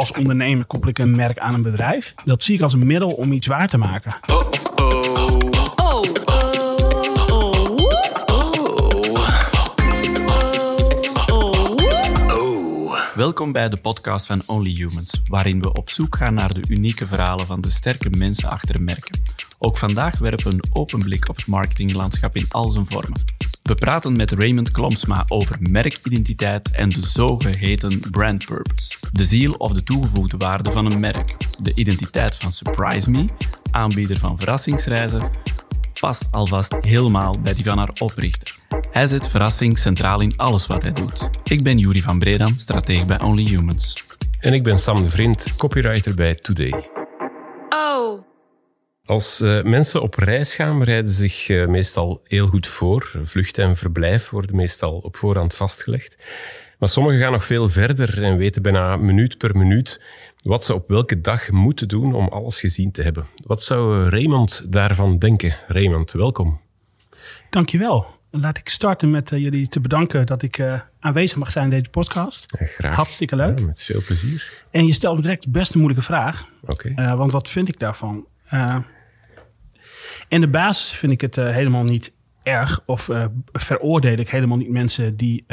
als ondernemer koppel ik een merk aan een bedrijf. Dat zie ik als een middel om iets waar te maken. Welkom bij de podcast van Only Humans, waarin we op zoek gaan naar de unieke verhalen van de sterke mensen achter merken. Ook vandaag werpen we een open blik op het marketinglandschap in al zijn vormen. We praten met Raymond Klomsma over merkidentiteit en de zogeheten brand purpose. De ziel of de toegevoegde waarde van een merk. De identiteit van Surprise Me, aanbieder van verrassingsreizen, past alvast helemaal bij die van haar oprichter. Hij zet verrassing centraal in alles wat hij doet. Ik ben Juri van Bredam, stratege bij Only Humans. En ik ben Sam de Vriend, copywriter bij Today. Oh. Als uh, mensen op reis gaan, bereiden ze zich uh, meestal heel goed voor. Vlucht en verblijf worden meestal op voorhand vastgelegd. Maar sommigen gaan nog veel verder en weten bijna minuut per minuut wat ze op welke dag moeten doen om alles gezien te hebben. Wat zou Raymond daarvan denken? Raymond, welkom. Dankjewel. Laat ik starten met uh, jullie te bedanken dat ik uh, aanwezig mag zijn in deze podcast. Ja, graag. Hartstikke leuk. Ja, met veel plezier. En je stelt me direct best een moeilijke vraag. Oké. Uh, want wat vind ik daarvan? In de basis vind ik het helemaal niet erg of veroordeel ik helemaal niet mensen die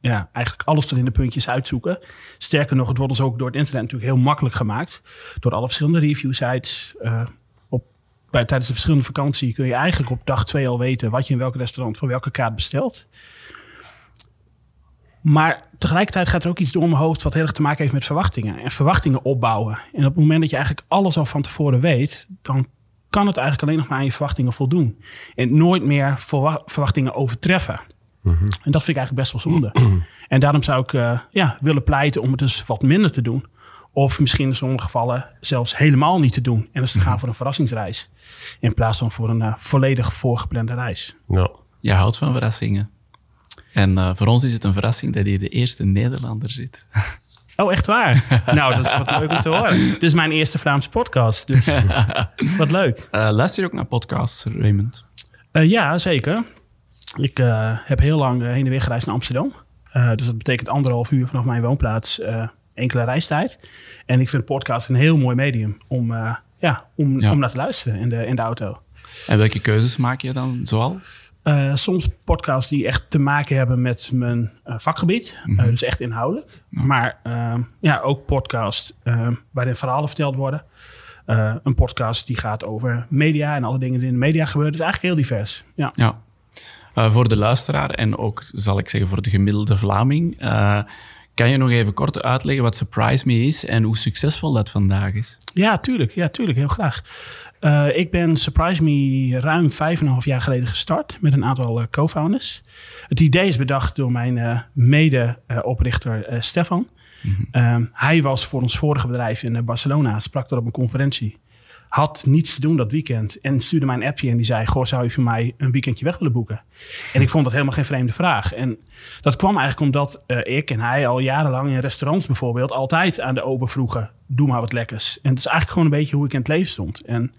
ja, eigenlijk alles er in de puntjes uitzoeken. Sterker nog, het wordt ons ook door het internet natuurlijk heel makkelijk gemaakt. Door alle verschillende review sites. Uh, op, bij, tijdens de verschillende vakantie kun je eigenlijk op dag twee al weten wat je in welk restaurant voor welke kaart bestelt. Maar tegelijkertijd gaat er ook iets door mijn hoofd wat heel erg te maken heeft met verwachtingen. En verwachtingen opbouwen. En op het moment dat je eigenlijk alles al van tevoren weet, dan kan het eigenlijk alleen nog maar aan je verwachtingen voldoen. En nooit meer verwachtingen overtreffen. Mm -hmm. En dat vind ik eigenlijk best wel zonde. en daarom zou ik uh, ja, willen pleiten om het dus wat minder te doen. Of misschien in sommige gevallen zelfs helemaal niet te doen. En dus te gaan voor een verrassingsreis. In plaats van voor een uh, volledig voorgeplande reis. Ja. Je houdt van verrassingen. En uh, voor ons is het een verrassing dat hier de eerste Nederlander zit. Oh, echt waar? nou, dat is wat leuk om te horen. Dit is mijn eerste Vlaamse podcast. Dus wat leuk. luister je ook naar podcasts, Raymond? ja, zeker. Ik uh, heb heel lang heen en weer gereisd naar Amsterdam. Uh, dus dat betekent anderhalf uur vanaf mijn woonplaats, uh, enkele reistijd. En ik vind podcast een heel mooi medium om, ja, om, ja. om naar te luisteren in de, in de auto. En welke keuzes maak je dan zoal? Soms podcasts die echt te maken hebben met mijn vakgebied. Mm -hmm. dus echt inhoudelijk. Ja. Maar ja, ook podcasts waarin verhalen verteld worden. een podcast die gaat over media en alle dingen die in de media gebeuren. Dus eigenlijk heel divers. Ja. ja. Voor de luisteraar en ook, zal ik zeggen, voor de gemiddelde Vlaming. Kan je nog even kort uitleggen wat Surprise Me is en hoe succesvol dat vandaag is? Ja, tuurlijk. Ja, tuurlijk. Heel graag. Uh, ik ben Surprise Me ruim vijf en een half jaar geleden gestart met een aantal co-founders. Het idee is bedacht door mijn mede-oprichter Stefan. Mm -hmm. hij was voor ons vorige bedrijf in Barcelona, sprak daar op een conferentie had niets te doen dat weekend. En stuurde mij een appje en die zei: Goh, zou je voor mij een weekendje weg willen boeken? En ik vond dat helemaal geen vreemde vraag. En dat kwam eigenlijk omdat uh, ik en hij al jarenlang in restaurants bijvoorbeeld altijd aan de open vroegen: Doe maar wat lekkers. En het is eigenlijk gewoon een beetje hoe ik in het leven stond. En,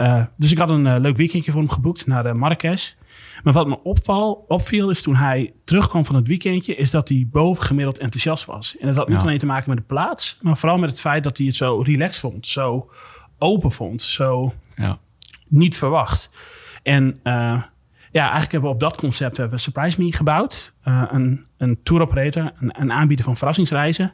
uh, dus ik had een uh, leuk weekendje voor hem geboekt naar de Marrakesh. Maar wat me opval, opviel is toen hij terugkwam van het weekendje, is dat hij bovengemiddeld enthousiast was. En dat had niet ja. alleen te maken met de plaats, maar vooral met het feit dat hij het zo relaxed vond. Zo open vond. Zo ja. niet verwacht. En uh, ja, eigenlijk hebben we op dat concept hebben we Surprise Me gebouwd. Een, een tour operator, een, een, aanbieder van verrassingsreizen.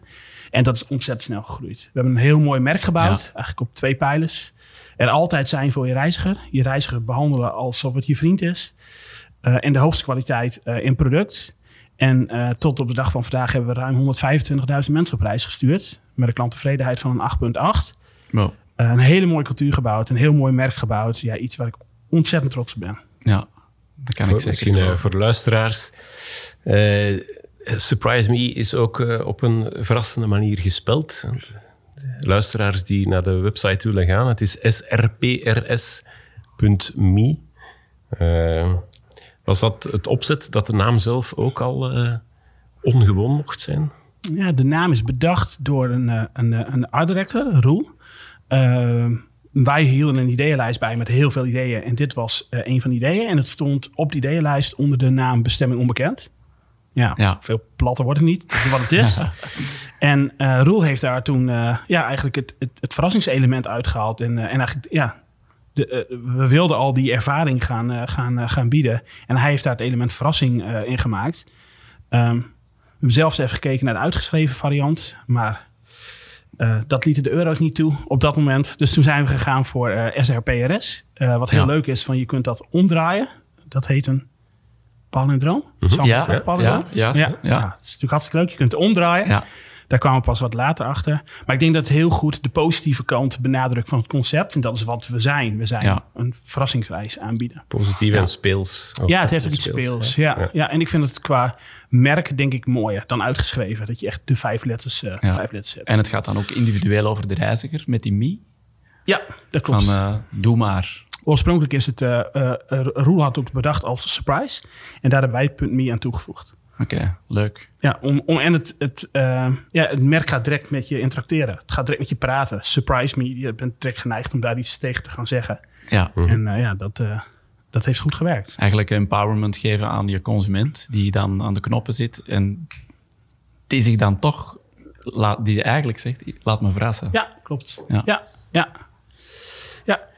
En dat is ontzettend snel gegroeid. We hebben een heel mooi merk gebouwd, ja. eigenlijk op twee pijlers. Er altijd zijn voor je reiziger. Je reiziger behandelen alsof het je vriend is. Uh, en de hoogste kwaliteit in product. En tot op de dag van vandaag hebben we ruim 125.000 mensen op reis gestuurd. Met een klanttevredenheid van een 8,8. Wow. Uh, een hele mooie cultuur gebouwd, een heel mooi merk gebouwd. Ja, iets waar ik ontzettend trots op ben. Ja, dat kan voor, ik zeker. Misschien uh, voor de luisteraars. Uh, Surprise Me is ook op een verrassende manier gespeld. Luisteraars die naar de website willen gaan, het is srprs.me. was dat het opzet dat de naam zelf ook al ongewoon mocht zijn? Ja, de naam is bedacht door een, een, een art director, Roel. Uh, wij hielden een ideeënlijst bij met heel veel ideeën. En dit was uh, een van de ideeën. En het stond op de ideeënlijst onder de naam Bestemming Onbekend. Ja, Ja. veel platter wordt het niet. Het is wat het is. En eh Roel heeft daar toen eh, ja, eigenlijk het, het, het verrassingselement uitgehaald. En, eh, en eigenlijk, ja, de, we wilden al die ervaring gaan, gaan, gaan bieden. En hij heeft daar het element verrassing eh, in gemaakt. Ehm, we hebben zelfs even gekeken naar de uitgeschreven variant. Maar eh, dat lieten de euro's niet toe op dat moment. Dus toen zijn we gegaan voor eh, SRPRS. Eh, wat heel Ja. leuk is, van je kunt dat omdraaien. Dat heet een palindroom. Mhm. Ik Ja, palindroom? ja, juist, ja. ja. dat is natuurlijk hartstikke leuk. Je kunt het omdraaien. Ja. Daar kwamen we pas wat later achter. Maar ik denk dat het heel goed de positieve kant benadrukt van het concept. En dat is wat we zijn. We zijn Ja. een verrassingsreis aanbieden. Positief Ja. en speels. Ook Ja, het heeft ook iets speels, speels. Ja. Ja. en ik vind het qua merk denk ik mooier dan uitgeschreven. Dat je echt de vijf letters, eh, Ja. vijf letters hebt. En het gaat dan ook individueel over de reiziger met die Mi. ja, dat klopt. Van eh, doe maar. Oorspronkelijk is het, eh eh, Roel had het bedacht als surprise. En daar hebben wij .me aan toegevoegd. Oké, leuk. Ja, om, om, en het, het, eh, ja, het merk gaat direct met je interacteren. Het gaat direct met je praten. Surprise me. Je bent direct geneigd om daar iets tegen te gaan zeggen. Ja. En eh, ja, dat, eh, dat heeft goed gewerkt. Eigenlijk empowerment geven aan je consument die dan aan de knoppen zit en die zich dan toch, laat, die eigenlijk zegt, laat me verrassen. Ja, klopt. Ja. Ja, ja.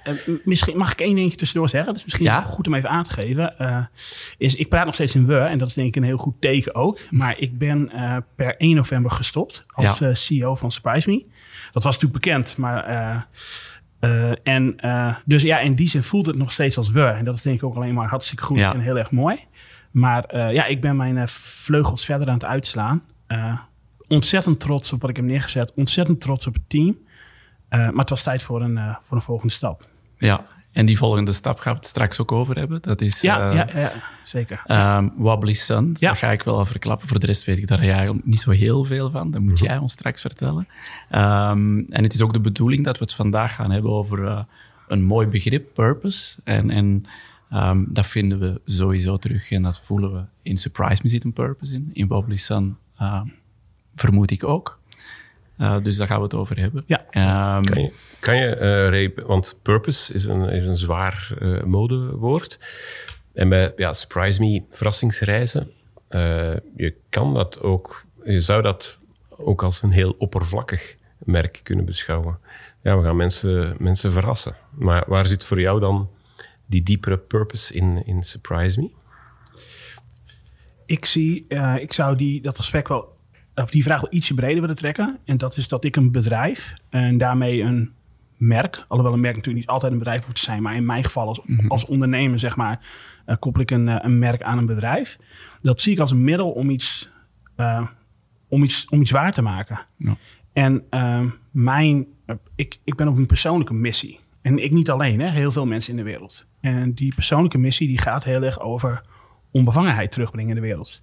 Eh, misschien mag ik één dingetje tussendoor zeggen. Dus misschien Ja? goed om even aan te geven. Eh, is, ik praat nog steeds in we. En dat is denk ik een heel goed teken ook. Maar ik ben eh, per 1 november gestopt als Ja. CEO van Surprise Me. Dat was natuurlijk bekend. Maar, en, dus ja, in die zin voelt het nog steeds als we. En dat is denk ik ook alleen maar hartstikke goed Ja. en heel erg mooi. Maar ja, ik ben mijn vleugels verder aan het uitslaan. Ontzettend trots op wat ik heb neergezet. Ontzettend trots op het team. Eh, maar het was tijd voor een, eh, voor een volgende stap. Ja. En die volgende stap gaan we het straks ook over hebben. Dat is Ja, eh, ja, ja zeker. ehm, Wobbly Sun. Ja. Dat ga ik wel verklappen. Voor de rest weet ik daar eigenlijk niet zo heel veel van. Dat moet jij ons straks vertellen. Ehm, en het is ook de bedoeling dat we het vandaag gaan hebben over een mooi begrip, purpose. En, en ehm, dat vinden we sowieso terug en dat voelen we in Surprise Me zit een purpose in. In Wobbly Sun vermoed ik ook. Eh, dus daar gaan we het over hebben. Ja. Ehm, Kan je, kan je eh, Ray, want purpose is een, is een zwaar eh, modewoord. En bij ja, Surprise Me, verrassingsreizen, eh, je kan dat ook, je zou dat ook als een heel oppervlakkig merk kunnen beschouwen. Ja, we gaan mensen, mensen verrassen. Maar waar zit voor jou dan die diepere purpose in, in Surprise Me? Ik, zie, eh, ik zou die, dat gesprek wel, of die vraag wel ietsje breder willen trekken. En dat is dat ik een bedrijf en daarmee een merk, alhoewel een merk natuurlijk niet altijd een bedrijf hoeft te zijn, maar in mijn geval als, als ondernemer, zeg maar, eh, koppel ik een, eh, een merk aan een bedrijf. Dat zie ik als een middel om iets, eh, om iets, om iets waar te maken. Ja. En eh, mijn, ik, ik ben op een persoonlijke missie. En ik niet alleen, hè, heel veel mensen in de wereld. En die persoonlijke missie die gaat heel erg over onbevangenheid terugbrengen in de wereld.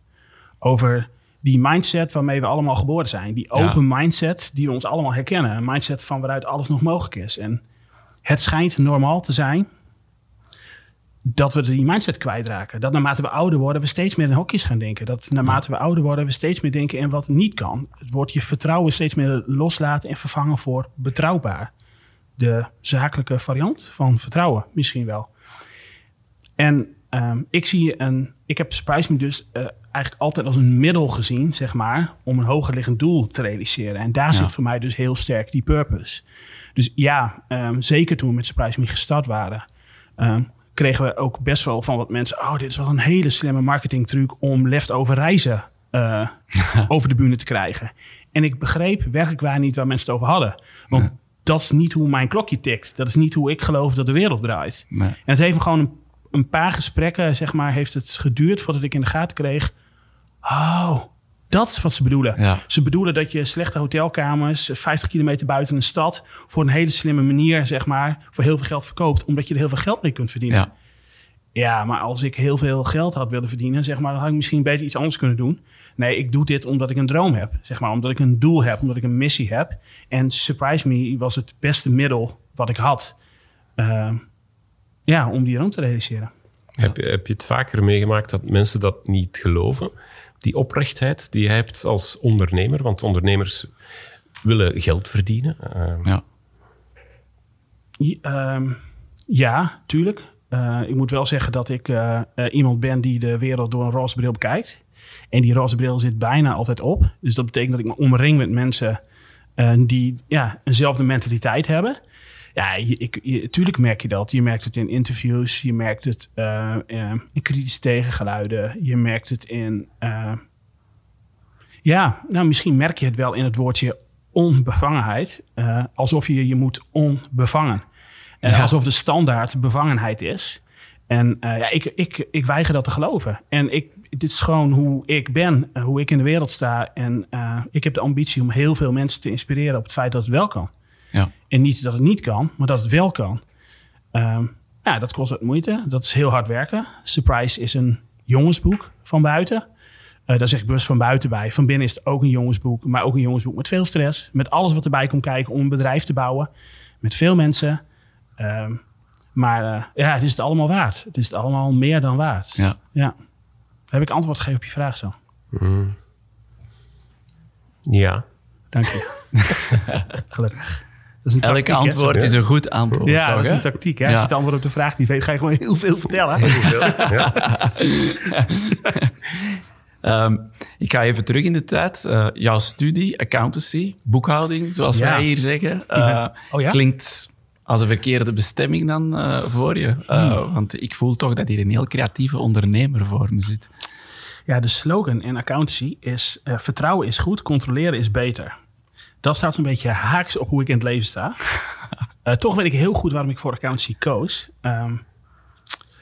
Over die mindset waarmee we allemaal geboren zijn. Die Ja. open mindset die we ons allemaal herkennen. Een mindset van waaruit alles nog mogelijk is. En het schijnt normaal te zijn dat we die mindset kwijtraken. Dat naarmate we ouder worden, we steeds meer in hokjes gaan denken. Dat naarmate we ouder worden, we steeds meer denken in wat niet kan. Het wordt je vertrouwen steeds meer loslaten en vervangen voor betrouwbaar. De zakelijke variant van vertrouwen, misschien wel. En ehm, ik zie een. Ik heb Surprise Me dus eh, eigenlijk altijd als een middel gezien, zeg maar, om een hoger liggend doel te realiseren. En daar Ja. zit voor mij dus heel sterk die purpose. Dus ja, ehm, zeker toen we met Surprise Me gestart waren, ehm, kregen we ook best wel van wat mensen. Oh, dit is wel een hele slimme marketingtruc om leftover reizen eh, over de bühne te krijgen. En ik begreep werkelijk waar niet waar mensen het over hadden. Want dat is niet hoe mijn klokje tikt. Dat is niet hoe ik geloof dat de wereld draait. Nee. En het heeft me gewoon een, een paar gesprekken, zeg maar, heeft het geduurd voordat ik in de gaten kreeg. Oh, dat is wat ze bedoelen. Ja. Ze bedoelen dat je slechte hotelkamers, eh, 50 kilometer buiten een stad, voor een hele slimme manier, zeg maar, voor heel veel geld verkoopt, omdat je er heel veel geld mee kunt verdienen. Ja. Ja, maar als ik heel veel geld had willen verdienen, zeg maar, dan had ik misschien beter iets anders kunnen doen. Nee, ik doe dit omdat ik een droom heb, zeg maar, omdat ik een doel heb, omdat ik een missie heb. En Surprise Me was het beste middel wat ik had, eh, ja, om die droom te realiseren. Heb, je, heb je het vaker meegemaakt dat mensen dat niet geloven? Die oprechtheid die jij hebt als ondernemer, want ondernemers willen geld verdienen. Eh, Ja. Ja, ehm, ja, tuurlijk. Eh, ik moet wel zeggen dat ik eh, eh, iemand ben die de wereld door een roze bril bekijkt. En die roze bril zit bijna altijd op. Dus dat betekent dat ik me omring met mensen uh, die ja, eenzelfde mentaliteit hebben. Ja, je, ik, je, tuurlijk merk je dat. Je merkt het in interviews, je merkt het uh, in kritische tegengeluiden, je merkt het in. Uh, ja, nou misschien merk je het wel in het woordje onbevangenheid. alsof je je moet onbevangen. Ja. Alsof de standaard bevangenheid is. En ja, ik, ik, ik weiger dat te geloven. En ik, dit is gewoon hoe ik ben, hoe ik in de wereld sta. En ik heb de ambitie om heel veel mensen te inspireren op het feit dat het wel kan. Ja. En niet dat het niet kan, maar dat het wel kan. Um, ja, dat kost wat moeite. Dat is heel hard werken. Surprise is een jongensboek van buiten. Uh, daar zeg ik bewust van buiten bij. Van binnen is het ook een jongensboek, maar ook een jongensboek met veel stress. Met alles wat erbij komt kijken om een bedrijf te bouwen. Met veel mensen. Um, maar uh, ja, het is het allemaal waard. Het is het allemaal meer dan waard. Ja. ja. Heb ik antwoord gegeven op je vraag zo? Mm. Ja. Dank je. Gelukkig. Dat is een Elk tactiek, antwoord is een goed antwoord. Ja, toch, dat is een tactiek. Hè? Als je het antwoord op de vraag niet weet, ga je gewoon heel veel vertellen. Heel veel, ja. um, ik ga even terug in de tijd. Uh, jouw studie, accountancy, boekhouding, zoals ja. wij hier zeggen, uh, oh, klinkt als een verkeerde bestemming dan uh, voor je. Hmm. Want ik voel toch dat hier een heel creatieve ondernemer voor me zit. Ja, de slogan in accountancy is: uh, vertrouwen is goed, controleren is beter. Dat staat een beetje haaks op hoe ik in het leven sta. uh, toch weet ik heel goed waarom ik voor accountancy koos. Um,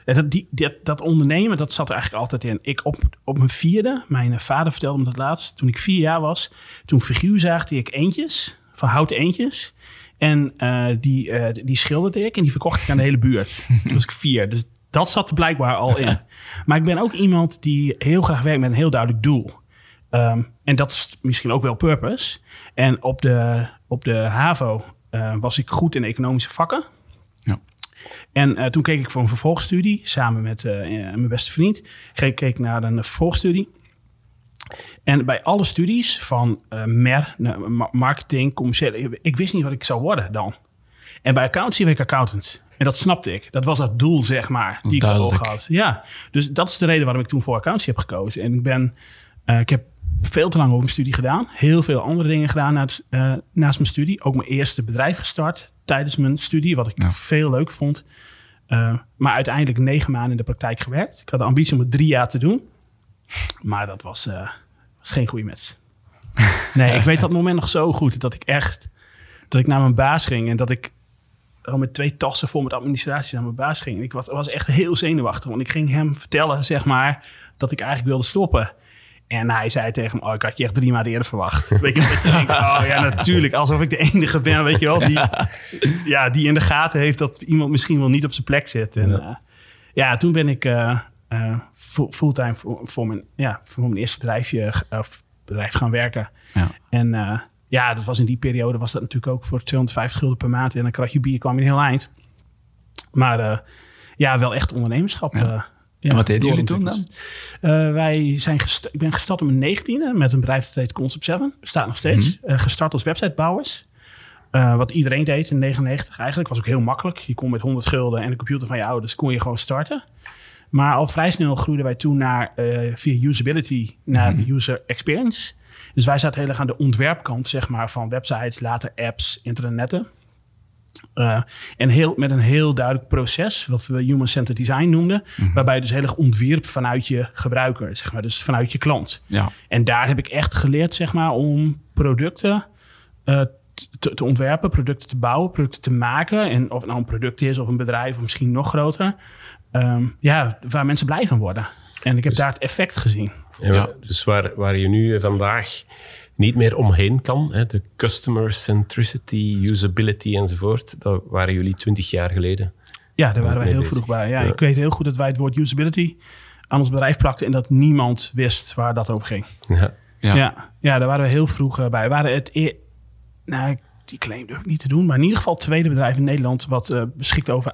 dat, die, dat, dat, ondernemen, dat zat er eigenlijk altijd in. Ik op, op mijn vierde, mijn vader vertelde me dat laatst, toen ik vier jaar was, toen figuurzaagde ik eentjes, van houten eentjes. En uh, die, uh, die schilderde ik en die verkocht ik aan de hele buurt. toen was ik vier. Dus dat zat er blijkbaar al in. maar ik ben ook iemand die heel graag werkt met een heel duidelijk doel. Um, en dat is misschien ook wel purpose. En op de, op de HAVO uh, was ik goed in economische vakken. Ja. En uh, toen keek ik voor een vervolgstudie samen met uh, mijn beste vriend. Ik keek naar een vervolgstudie. En bij alle studies van MER, marketing, commerciële, ik wist niet wat ik zou worden dan. En bij accountancy werd ik accountant. En dat snapte ik. Dat was het doel, zeg maar, die ik voor had. Ja, dus dat is de reden waarom ik toen voor accountancy heb gekozen. En ik ben, ik heb veel te lang over mijn studie gedaan. Heel veel andere dingen gedaan naast, uh, naast mijn studie. Ook mijn eerste bedrijf gestart tijdens mijn studie, wat ik ja. veel leuk vond. Uh, maar uiteindelijk negen maanden in de praktijk gewerkt. Ik had de ambitie om het drie jaar te doen. Maar dat was, was geen goede match. Nee, ik weet dat moment nog zo goed. Dat ik echt, dat ik naar mijn baas ging en dat ik al met twee tassen vol met administratie naar mijn baas ging. Ik was, was echt heel zenuwachtig, want ik ging hem vertellen, zeg maar, dat ik eigenlijk wilde stoppen. En hij zei tegen me, oh, ik had je echt drie maanden eerder verwacht. Weet je, dat je denkt, oh ja, natuurlijk. Alsof ik de enige ben, weet je wel, die, ja, die in de gaten heeft dat iemand misschien wel niet op zijn plek zit. En, ja. Uh, ja, toen ben ik uh, uh, fulltime voor, voor, mijn, ja, voor mijn eerste bedrijfje, bedrijf gaan werken. Ja. En ja, dat was in die periode was dat natuurlijk ook voor 250 gulden per maand. En dan kratje bier kwam een heel eind. Maar ja, wel echt ondernemerschap. Ja. Ja, en wat deden jullie toen dan? Uh, wij zijn ik ben gestart op mijn negentiende met een bedrijf dat heet Concept 7. Bestaat nog steeds. Mm -hmm. gestart als websitebouwers. wat iedereen deed in 99 eigenlijk. Was ook heel makkelijk. Je kon met 100 gulden en de computer van je ouders kon je gewoon starten. Maar al vrij snel groeiden wij toen naar, via usability naar mm -hmm. user experience. Dus wij zaten heel erg aan de ontwerpkant zeg maar, van websites, later apps, internetten. Uh, en heel, met een heel duidelijk proces, wat we human-centered design noemden. Mm -hmm. Waarbij je dus heel erg ontwierp vanuit je gebruiker, zeg maar, dus vanuit je klant. Ja. En daar heb ik echt geleerd zeg maar, om producten uh, te, te, ontwerpen, producten te bouwen, producten te maken. En of het nou een product is of een bedrijf of misschien nog groter. Um, ja, waar mensen blij van worden. En ik heb dus, daar het effect gezien. Ja, Dus waar, waar je nu vandaag niet meer omheen kan, hè, de customer centricity, usability enzovoort, dat waren jullie twintig jaar geleden. Ja, daar waren wij heel vroeg bij. Ja, ja, Ik weet heel goed dat wij het woord usability aan ons bedrijf plakten en dat niemand wist waar dat over ging. Ja, ja. ja, ja daar waren we heel vroeg bij. We waren het e nou, die claim durf ik niet te doen, maar in ieder geval het tweede bedrijf in Nederland wat uh, beschikt over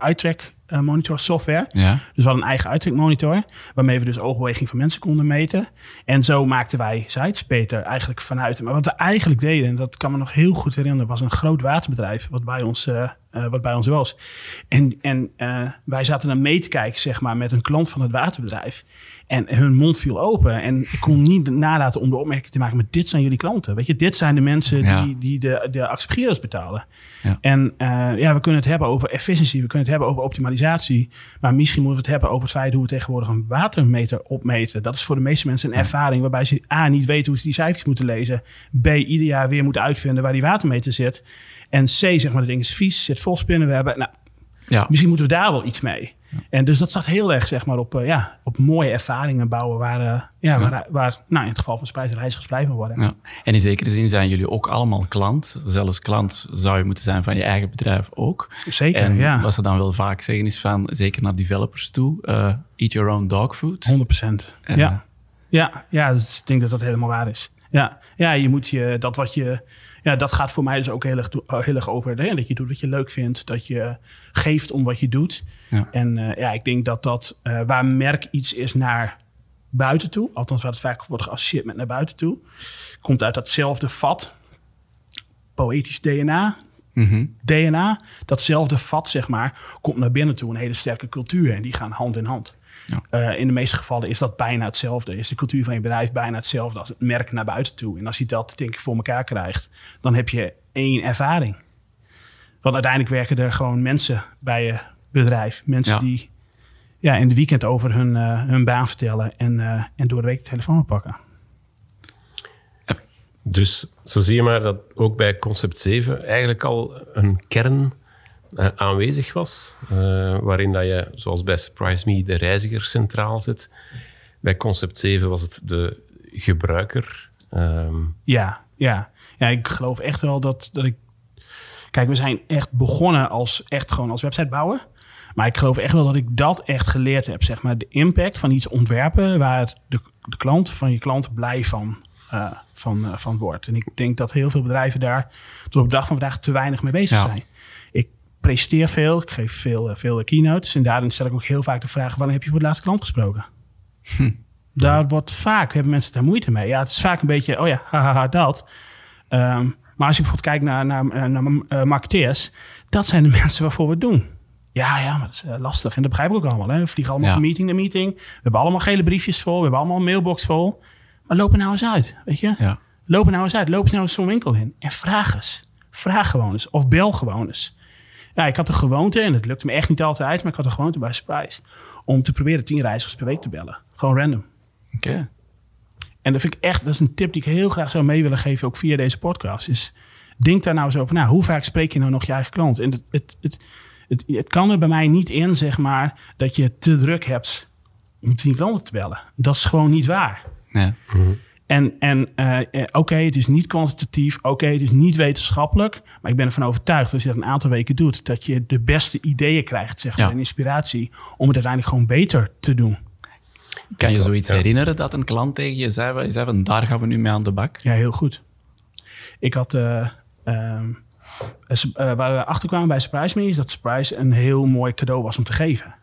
iTrack monitor software. Ja. Dus we hadden een eigen uittrekmonitor, waarmee we dus oogbeweging van mensen konden meten. En zo maakten wij sites beter eigenlijk vanuit. Maar wat we eigenlijk deden, en dat kan me nog heel goed herinneren, was een groot waterbedrijf wat bij ons, eh, eh, wat bij ons was. En, en eh, wij zaten dan mee te kijken, zeg maar, met een klant van het waterbedrijf. En hun mond viel open. En ik kon niet nalaten om de opmerking te maken, maar dit zijn jullie klanten. Weet je, dit zijn de mensen Ja. die, die de, de betalen. Ja. En eh, ja, we kunnen het hebben over efficiëntie, we kunnen het hebben over optimalisatie. Maar misschien moeten we het hebben over het feit hoe we tegenwoordig een watermeter opmeten. Dat is voor de meeste mensen een ervaring waarbij ze A, niet weten hoe ze die cijfers moeten lezen. B, ieder jaar weer moeten uitvinden waar die watermeter zit. En C, zeg maar, de ding is vies, zit vol spinnenwebben. Nou, Ja. misschien moeten we daar wel iets mee. En dus dat zat heel erg zeg maar, op, eh, ja, op mooie ervaringen bouwen waar, eh, ja, waar, waar nou, in het geval van Spijs reizigers blijven worden. Ja. En in zekere zin zijn jullie ook allemaal klant. Zelfs klant zou je moeten zijn van je eigen bedrijf ook. Zeker, en ja. wat ze dan wel vaak zeggen is van, zeker naar developers toe, eh, eat your own dog food. 100 procent. En, Ja. Ja, ja dus ik denk dat dat helemaal waar is. Ja, ja je moet je, dat wat je, ja, dat gaat voor mij dus ook heel erg, do- heel erg over hè, dat je doet wat je leuk vindt, dat je geeft om wat je doet. Ja. En eh, ja, ik denk dat dat eh, waar merk iets is naar buiten toe, althans waar het vaak wordt geassocieerd met naar buiten toe, komt uit datzelfde vat, poëtisch DNA, Mhm. DNA, datzelfde vat, zeg maar, komt naar binnen toe. Een hele sterke cultuur en die gaan hand in hand. Ja. Eh, in de meeste gevallen is dat bijna hetzelfde. Is de cultuur van je bedrijf bijna hetzelfde als het merk naar buiten toe. En als je dat, denk ik, voor elkaar krijgt, dan heb je één ervaring. Want uiteindelijk werken er gewoon mensen bij je bedrijf. Mensen Ja. die ja, in de weekend over hun, eh, hun baan vertellen en, eh, en door de week de telefoon oppakken. Dus zo zie je maar dat ook bij concept 7 eigenlijk al een kern eh, aanwezig was. eh, waarin dat je, zoals bij Surprise Me, de reiziger centraal zet. Bij concept 7 was het de gebruiker. Ehm, Ja, ja. ja, ik geloof echt wel dat, dat ik. Kijk, we zijn echt begonnen als echt gewoon als websitebouwer. Maar ik geloof echt wel dat ik dat echt geleerd heb. Zeg maar de impact van iets ontwerpen waar het de, de klant van je klant blij van, eh, van, van wordt. En ik denk dat heel veel bedrijven daar tot op de dag van vandaag te weinig mee bezig Ja. zijn. Presenteer veel, ik geef veel, eh, veel keynotes. En daarin stel ik ook heel vaak de vraag: wanneer heb je voor de laatste klant gesproken? Daar wordt vaak, hebben mensen daar moeite mee. Ja, het is vaak een beetje, oh ja, dat. Ehm, maar als je bijvoorbeeld kijkt naar, naar, eh, naar eh, marketeers, dat zijn de mensen waarvoor we het doen. Ja, ja, maar dat is eh, lastig. En dat begrijp ik ook allemaal. Hè. We vliegen allemaal Ja. van meeting naar meeting. We hebben allemaal gele briefjes vol. We hebben allemaal een mailbox vol. Maar loop er nou eens uit, weet je? Ja. Loop er nou eens uit. Loop eens nou eens zo'n winkel in. En vraag eens. Vraag gewoon eens. Of bel gewoon eens. Ja, ik had de gewoonte, en het lukte me echt niet altijd, maar ik had de gewoonte bij Surprise, om te proberen tien reizigers per week te bellen. Gewoon random. Oké. En dat vind ik echt, dat is een tip die ik heel graag zou mee willen geven, ook via deze podcast. Is denk daar nou eens over na. Hoe vaak spreek je nou nog je eigen klant? En het, het, het, het, het kan er bij mij niet in, zeg maar, dat je te druk hebt om tien klanten te bellen. Dat is gewoon niet waar. Nee. En, en eh, eh, oké, het is niet kwantitatief. Oké, het is niet wetenschappelijk. Maar ik ben ervan overtuigd, als je dat een aantal weken doet, dat je de beste ideeën krijgt, zeg maar, Ja. en inspiratie om het uiteindelijk gewoon beter te doen. Kan je zoiets Ja. herinneren dat een klant tegen je zei, je zei van daar gaan we nu mee aan de bak? Ja, heel goed. Ik had. eh, ehm, eh, eh, waar we achter kwamen bij Surprise Me is dat Surprise een heel mooi cadeau was om te geven.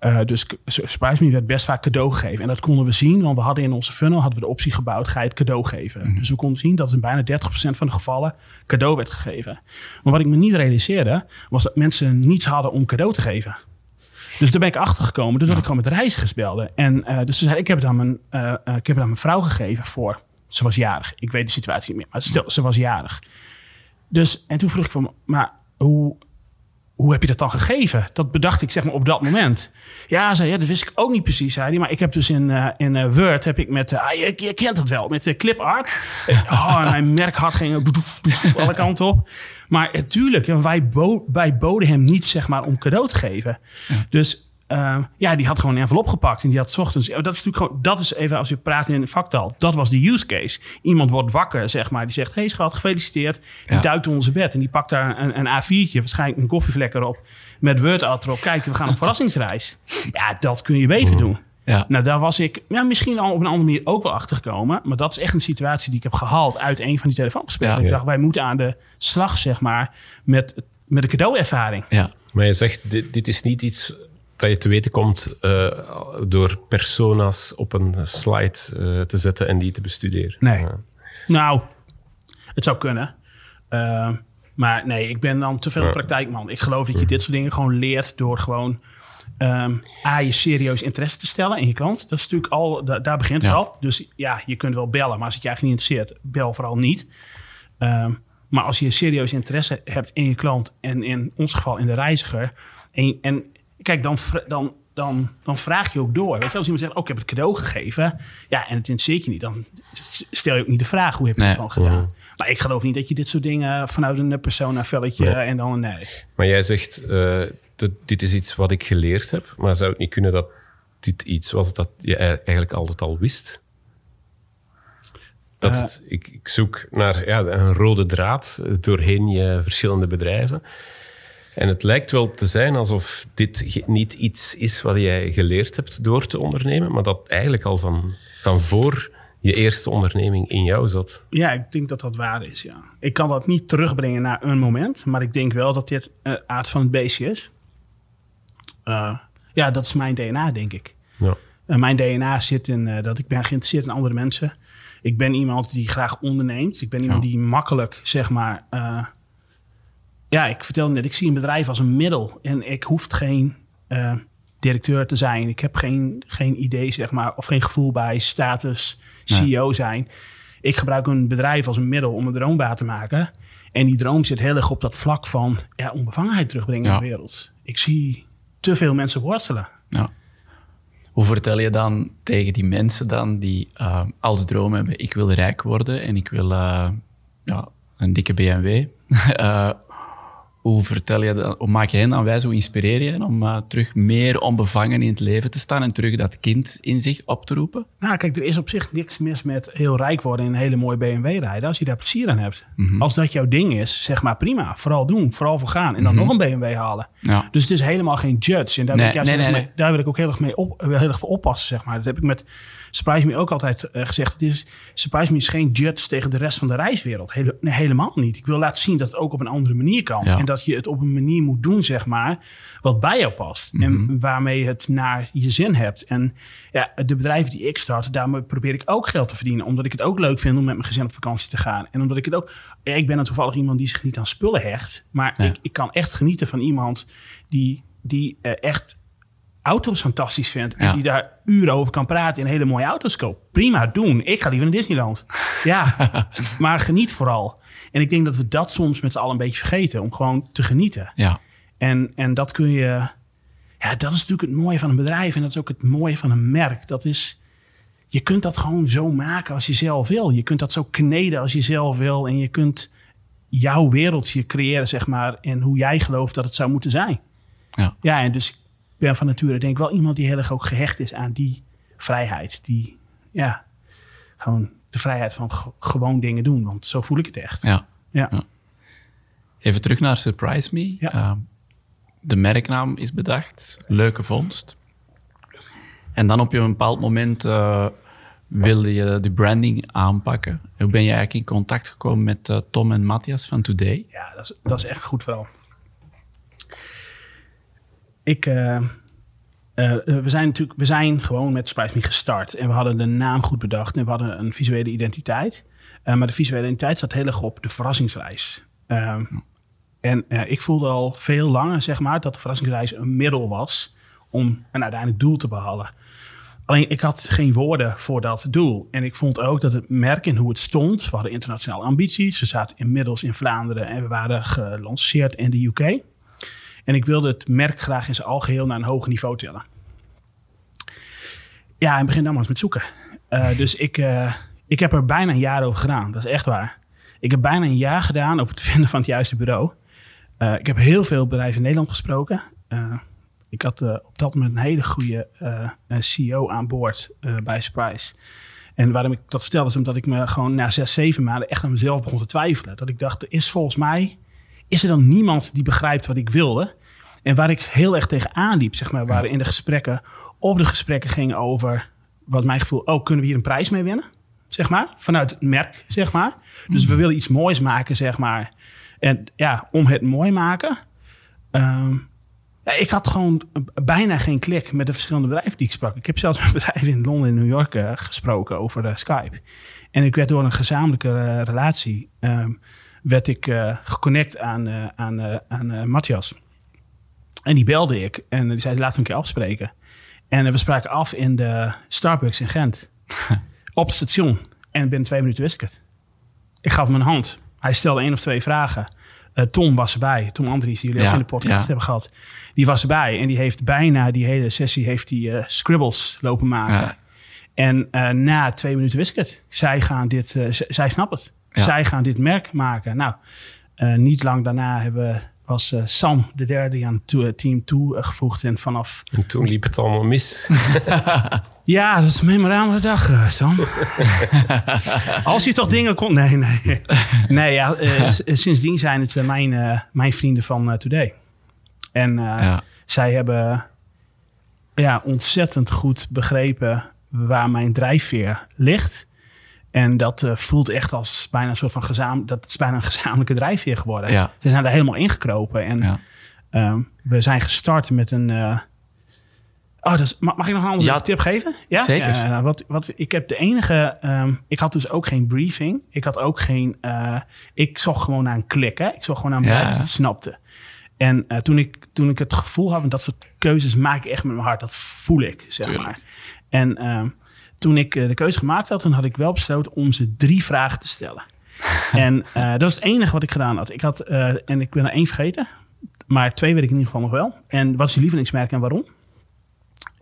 Eh, dus Surprise Me werd best vaak cadeau gegeven. En dat konden we zien, want we hadden in onze funnel hadden we de optie gebouwd: ga je het cadeau geven. Dus we konden zien dat in bijna 30% van de gevallen cadeau werd gegeven. Maar wat ik me niet realiseerde, was dat mensen niets hadden om cadeau te geven. Dus daar ben ik achter gekomen doordat ik gewoon met reizigers belde. En eh, dus ze zei, ik heb het aan mijn, eh, ik heb het aan mijn vrouw gegeven voor. Ze was jarig. Ik weet de situatie niet meer, maar stel, ze was jarig. Dus, en toen vroeg ik van, maar hoe, hoe heb je dat dan gegeven? Dat bedacht ik zeg maar op dat moment. Ja, zei, ja dat wist ik ook niet precies, zei hij. Maar ik heb dus in, eh, in eh, Word, heb ik met, eh, ah, je, je kent het wel, met de clipart. oh, en mijn merkhart ging doef, doef, alle kanten op. Maar natuurlijk, wij, bo wij boden hem niet zeg maar om cadeau te geven. Dus eh, ja, die had gewoon een envelop gepakt en die had 's ochtends. Dat is natuurlijk gewoon, dat is even als we praten in vaktaal. Dat was de use case. Iemand wordt wakker, zeg maar. Die zegt: Hey schat, gefeliciteerd. Die Ja. duikt onder onze bed en die pakt daar een, een A4'tje, waarschijnlijk een koffievlek erop. Met Word erop. Kijk, we gaan op verrassingsreis. Ja, dat kun je beter doen. Ja. Nou, daar was ik ja, misschien al op een andere manier ook wel achter gekomen. Maar dat is echt een situatie die ik heb gehaald uit een van die telefoongesprekken. Ja. ik dacht, wij moeten aan de slag, zeg maar, met, met de cadeauervaring. Ja. Maar je zegt, dit, dit is niet iets dat je te weten komt uh, door persona's op een slide uh, te zetten en die te bestuderen. Nee. Nou, het zou kunnen. Uh, maar nee, ik ben dan te veel ja. praktijkman. Ik geloof dat je dit soort dingen gewoon leert door gewoon um, A, je serieus interesse te stellen in je klant. Dat is natuurlijk al, da daar begint het al. Dus ja, je kunt wel bellen, maar als het je eigenlijk niet interesseert, bel vooral niet. Um, maar als je serieus interesse hebt in je klant en in ons geval in de reiziger. En, en kijk, dan, dan, dan, dan vraag je ook door. Weet je, als iemand zegt, oh, ik heb het cadeau gegeven. Ja, en het interesseert je niet. Dan stel je ook niet de vraag, hoe heb je nee. het dan gedaan? Maar ik geloof niet dat je dit soort dingen vanuit een persona-velletje nee. en dan nee. Maar jij zegt, uh, dat, dit is iets wat ik geleerd heb. Maar zou het niet kunnen dat dit iets was dat je eigenlijk altijd al wist? Dat het, ik, ik, zoek naar ja, een rode draad doorheen je verschillende bedrijven. En het lijkt wel te zijn alsof dit niet iets is wat jij geleerd hebt door te ondernemen, maar dat eigenlijk al van, van voor je eerste onderneming in jou zat. Ja, ik denk dat dat waar is, ja. Ik kan dat niet terugbrengen naar een moment, maar ik denk wel dat dit uh, aard van het beestje is. Uh, ja, dat is mijn DNA, denk ik. Ja. Uh, mijn DNA zit in dat ik ben geïnteresseerd in andere mensen. Ik ben iemand die graag onderneemt. Ik ben iemand ja. die makkelijk, zeg maar... ja, ik vertelde net, ik zie een bedrijf als een middel. En ik hoef geen directeur te zijn. Ik heb geen, geen idee, zeg maar, of geen gevoel bij status, CEO zijn. Ik gebruik een bedrijf als een middel om een droom waar te maken. En die droom zit heel erg op dat vlak van ja, onbevangenheid terugbrengen ja. in de wereld. Ik zie te veel mensen worstelen. Ja. Hoe vertel je dan tegen die mensen dan die uh, als droom hebben... ik wil rijk worden en ik wil uh, ja, een dikke BMW... uh, hoe vertel je dat, hoe maak je hen aan wijs, hoe inspireer je hen om uh, terug meer onbevangen in het leven te staan en terug dat kind in zich op te roepen? Nou, kijk, er is op zich niks mis met heel rijk worden en een hele mooie BMW rijden als je daar plezier aan hebt. Mm -hmm. Als dat jouw ding is, zeg maar prima. Vooral doen, vooral voor gaan en dan mm -hmm. nog een BMW halen. Ja. Dus het is helemaal geen judge. En daar, nee, wil, ik nee, nee, mee, daar wil ik ook heel erg, mee op, heel erg voor oppassen, zeg maar. Dat heb ik met Surprise Me ook altijd uh, gezegd. Het is, Surprise Me is geen judge tegen de rest van de reiswereld. Hele, nee, helemaal niet. Ik wil laten zien dat het ook op een andere manier kan. Ja. En dat je het op een manier moet doen, zeg maar, wat bij jou past. Mm -hmm. En waarmee het naar je zin hebt. En ja, de bedrijven die ik start, daarmee probeer ik ook geld te verdienen. Omdat ik het ook leuk vind om met mijn gezin op vakantie te gaan. En omdat ik het ook... Ja, ik ben dan toevallig iemand die zich niet aan spullen hecht. Maar ja. ik, ik kan echt genieten van iemand die, die uh, echt auto's fantastisch vindt. En ja. die daar uren over kan praten en hele mooie auto's koopt. Prima, doen. Ik ga liever naar Disneyland. ja, maar geniet vooral. En ik denk dat we dat soms met z'n allen een beetje vergeten. Om gewoon te genieten. Ja. En, en dat kun je... Ja, dat is natuurlijk het mooie van een bedrijf. En dat is ook het mooie van een merk. Dat is... Je kunt dat gewoon zo maken als je zelf wil. Je kunt dat zo kneden als je zelf wil. En je kunt jouw wereldje creëren, zeg maar. En hoe jij gelooft dat het zou moeten zijn. Ja, ja en dus ben van nature denk ik wel iemand die heel erg ook gehecht is aan die vrijheid. Die, ja, gewoon de vrijheid van gewoon dingen doen. Want zo voel ik het echt. Ja. ja. ja. Even terug naar Surprise Me. Ja. Uh, de merknaam is bedacht. Leuke vondst. En dan op een bepaald moment uh, wilde je de branding aanpakken. Hoe ben je eigenlijk in contact gekomen met uh, Tom en Matthias van Today? Ja, dat is, dat is echt goed verhaal ik, uh, uh, we zijn natuurlijk, we zijn gewoon met Surprise Me gestart. En we hadden de naam goed bedacht en we hadden een visuele identiteit. Uh, maar de visuele identiteit zat heel erg op de verrassingsreis. Ehm, en ik voelde al veel langer, zeg maar, dat de verrassingsreis een middel was om een uiteindelijk doel te behalen. Alleen ik had geen woorden voor dat doel. En ik vond ook dat het merk en hoe het stond. We hadden internationale ambities. We zaten inmiddels in Vlaanderen en we waren gelanceerd in de UK. En ik wilde het merk graag in zijn algeheel naar een hoger niveau tillen. Ja, en begin dan maar eens met zoeken. Uh, dus ik, uh, ik heb er bijna een jaar over gedaan. Dat is echt waar. Ik heb bijna een jaar gedaan over het vinden van het juiste bureau. Uh, ik heb heel veel bedrijven in Nederland gesproken. ik had op dat moment een hele goede CEO aan boord bij Surprise. En waarom ik dat vertelde is omdat ik me gewoon na zes, zeven maanden echt aan mezelf begon te twijfelen. Dat ik dacht, er is volgens mij, is er dan niemand die begrijpt wat ik wilde? En waar ik heel erg tegen aanliep, zeg maar, waren in de gesprekken, of de gesprekken gingen over, wat mijn gevoel, oh, kunnen we hier een prijs mee winnen? Zeg maar, vanuit het merk, zeg maar. Dus we willen iets moois maken, zeg maar. En ja, om het mooi maken, um, Ja, ik had gewoon bijna geen klik met de verschillende bedrijven die ik sprak. Ik heb zelfs met bedrijven in Londen en New York uh, gesproken over uh, Skype. En ik werd door een gezamenlijke uh, relatie um, werd ik geconnect aan, aan, aan Matthias. En die belde ik en die zei, laten we een keer afspreken. En we spraken af in de Starbucks in Gent. op het station. En binnen twee minuten wist ik het. Ik gaf hem een hand. Hij stelde één of twee vragen. Uh, Tom was erbij. Tom Andries, die jullie ook in de podcast hebben gehad. Die was erbij. En die heeft bijna die hele sessie heeft die, uh, scribbles lopen maken. Ja. En uh, na twee minuten wist ik het. Zij gaan dit, zij snappen het. Zij gaan dit merk maken. Nou, niet lang daarna hebben was Sam, de derde, aan het team toegevoegd. En vanaf... En toen liep het allemaal mis. Ja, dat is een memorabele dag, uh, Sam. Als je toch dingen kon... Nee, nee. Nee, ja, sindsdien zijn het mijn, mijn vrienden van Today. En ja. zij hebben ja, ontzettend goed begrepen waar mijn drijfveer ligt. En dat voelt echt als bijna een soort van gezamenlijk... Dat is bijna een gezamenlijke drijfveer geworden. Ja. Ze zijn daar helemaal ingekropen. En ja. Ehm, we zijn gestart met een Oh, dus, mag ik nog een andere tip geven? Ja, zeker. Uh, wat, wat, ik heb de enige. Um, ik had dus ook geen briefing. Ik had ook geen. Uh, ik zocht gewoon naar een klik. Hè? Ik zocht gewoon naar een ja. die het snapte. En toen, ik, toen ik het gevoel had, dat soort keuzes maak ik echt met mijn hart. Dat voel ik, zeg Tuurlijk. maar. En ehm, toen ik de keuze gemaakt had, dan had ik wel besloten om ze drie vragen te stellen. en dat is het enige wat ik gedaan had. Ik had, en ik ben er één vergeten, maar twee weet ik in ieder geval nog wel. En wat is je lievelingsmerk en waarom?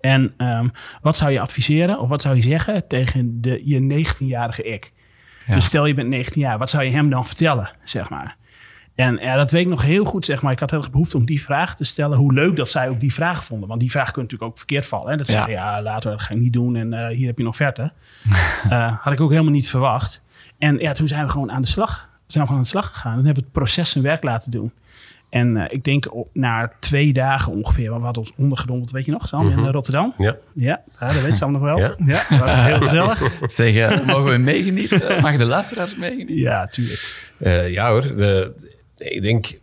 En um, wat zou je adviseren of wat zou je zeggen tegen de, je 19-jarige ik? Ja. Dus stel je bent 19 jaar, wat zou je hem dan vertellen, zeg maar? En ja, dat weet ik nog heel goed, zeg maar. Ik had heel erg behoefte om die vraag te stellen. Hoe leuk dat zij ook die vraag vonden. Want die vraag kunt natuurlijk ook verkeerd vallen. Hè? Dat ja. ja, later, dat ga ik niet doen. En uh, hier heb je nog verte. uh, had ik ook helemaal niet verwacht. En ja, toen zijn we gewoon aan de slag. We zijn gewoon aan de slag gegaan. En hebben we het proces zijn werk laten doen. En uh, ik denk op, na twee dagen ongeveer, we hadden ons ondergedompeld, weet je nog, Sam, mm -hmm. in Rotterdam? Ja. Ja, dat weet Sam nog wel. Ja, ja dat was heel gezellig. zeg, mogen we meegenieten? Mag de luisteraars meegenieten? Ja, tuurlijk. Ja hoor, de, ik denk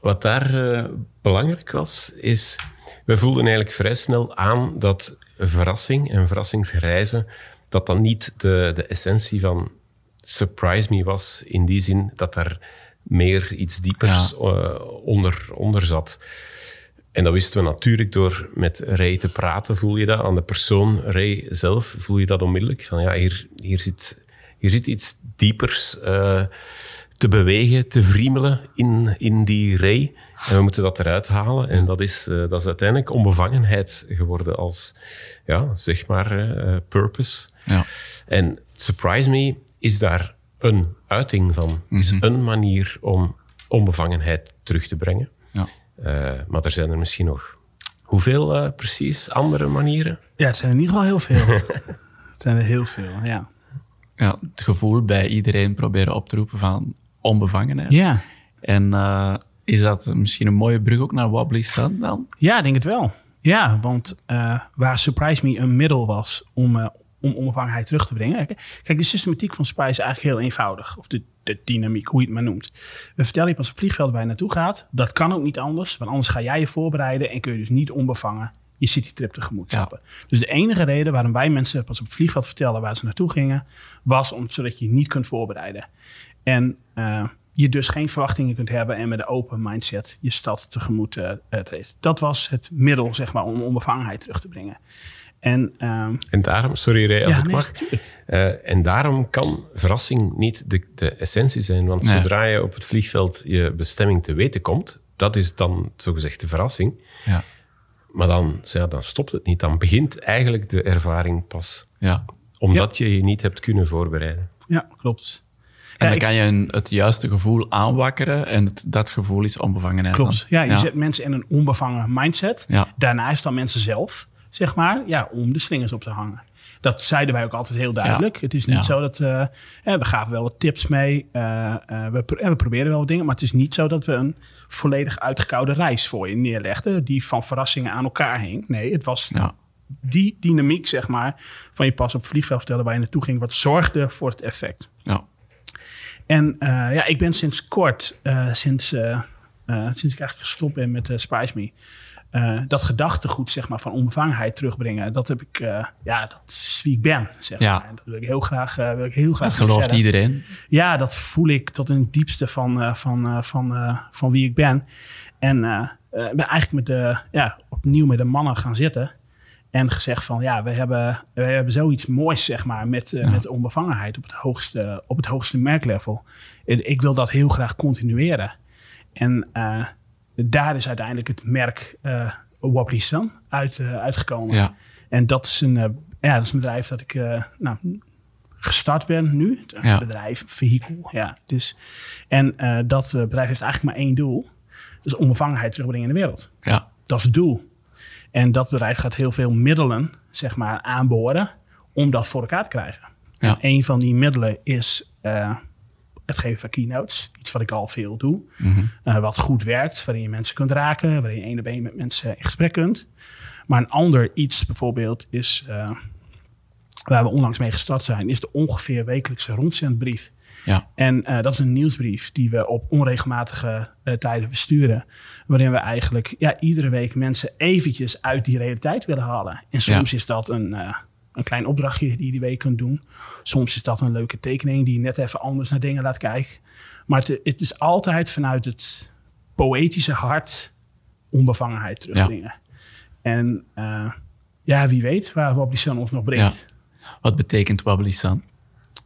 wat daar belangrijk was, is, we voelden eigenlijk vrij snel aan dat verrassing en verrassingsreizen, dat dat niet de, de essentie van Surprise Me was, in die zin dat er meer iets diepers ja. uh, onder, onder zat. En dat wisten we natuurlijk door met Ray te praten, voel je dat. Aan de persoon Ray zelf voel je dat onmiddellijk. Van ja, hier, hier, zit, hier zit iets diepers uh, te bewegen, te vriemelen in, in die Ray. En we moeten dat eruit halen. En dat is, uh, dat is uiteindelijk onbevangenheid geworden als, ja, zeg maar, purpose. Ja. En Surprise Me is daar een uiting van. Mm is een manier om onbevangenheid terug te brengen. Ja. Uh, maar er zijn er misschien nog hoeveel uh, precies andere manieren? Ja, het zijn er in ieder geval heel veel. het zijn er heel veel, ja. ja. Het gevoel bij iedereen proberen op te roepen van onbevangenheid. Ja. En uh, is dat misschien een mooie brug ook naar Wobbly Sun dan? Ja, ik denk het wel. Ja, want waar Surprise Me een middel was om om onafhankelijkheid terug te brengen. Kijk, de systematiek van Spy is eigenlijk heel eenvoudig. Of de, de dynamiek, hoe je het maar noemt. We vertellen je pas op vliegveld waar je naartoe gaat. Dat kan ook niet anders, want anders ga jij je voorbereiden en kun je dus niet onbevangen je citytrip tegemoet stappen. Dus de enige reden waarom wij mensen pas op het vliegveld vertellen waar ze naartoe gingen, was om, zodat je niet kunt voorbereiden. En uh, je dus geen verwachtingen kunt hebben en met een open mindset je stad tegemoet uh, treedt. Dat was het middel, zeg maar, om onbevangenheid terug te brengen. En, um, en daarom, sorry Ray, als ik mag. Uh, en daarom kan verrassing niet de, de essentie zijn. Want zodra je op het vliegveld je bestemming te weten komt, dat is dan zogezegd de verrassing. Ja. Maar dan, ja, dan stopt het niet. Dan begint eigenlijk de ervaring pas. Ja. Omdat je je niet hebt kunnen voorbereiden. Ja, klopt. En dan kan je een, het juiste gevoel aanwakkeren en het, dat gevoel is onbevangenheid. Klopt. Ja, je zet mensen in een onbevangen mindset. Daarna is dan mensen zelf zeg maar, ja, om de slingers op te hangen. Dat zeiden wij ook altijd heel duidelijk. Het is niet zo dat uh, we gaven wel wat tips mee. Uh, uh, we, we proberen wel wat dingen, maar het is niet zo dat we een volledig uitgekoude reis voor je neerlegden, die van verrassingen aan elkaar hing. Nee, het was ja. die dynamiek, zeg maar, van je pas op vliegveld vertellen waar je naartoe ging, wat zorgde voor het effect. Ja. En ja, ik ben sinds kort, sinds, sinds ik eigenlijk gestopt ben met Spice Me, eh, dat gedachtegoed zeg maar, van onbevangenheid terugbrengen. Dat heb ik, eh, ja, dat is wie ik ben. Zeg Ja. maar. En Dat wil ik heel graag, eh, wil ik heel graag Dat gelooft verder. iedereen. Ja, dat voel ik tot in het diepste van, eh, van, eh, van, eh, van wie ik ben. En eh, eh, ik ben eigenlijk met de, ja, opnieuw met de mannen gaan zitten. En gezegd van, ja, we hebben, we hebben zoiets moois, zeg maar, met, Ja. met onbevangenheid op het hoogste, op het hoogste merklevel. Ik wil dat heel graag continueren. En eh, daar is uiteindelijk het merk eh Wobbly Sun uit, uitgekomen. Ja. En dat is een, ja, dat is een bedrijf dat ik nou, gestart ben nu. Het Ja. bedrijf, vehikel. Ja, dus, en dat bedrijf heeft eigenlijk maar één doel. Dus onbevangenheid terugbrengen in de wereld. Ja. Dat is het doel. En dat bedrijf gaat heel veel middelen zeg maar, aanboren om dat voor elkaar te krijgen. Ja. En een van die middelen is eh, het geven van keynotes. Iets wat ik al veel doe. Mhm. Eh, wat goed werkt, waarin je mensen kunt raken, waarin je één op één met mensen in gesprek kunt. Maar een ander iets bijvoorbeeld is, eh, waar we onlangs mee gestart zijn, is de ongeveer wekelijkse rondzendbrief. Ja. En eh, dat is een nieuwsbrief die we op onregelmatige eh, tijden versturen. Waarin we eigenlijk ja, iedere week mensen eventjes uit die realiteit willen halen. En soms is dat een, eh, een klein opdrachtje die je die week kunt doen. Soms is dat een leuke tekening die je net even anders naar dingen laat kijken. Maar het, het is altijd vanuit het poëtische hart onbevangenheid terugbrengen. En ja, wie weet waar Wobbly Sun ons nog brengt. Wat betekent Sun?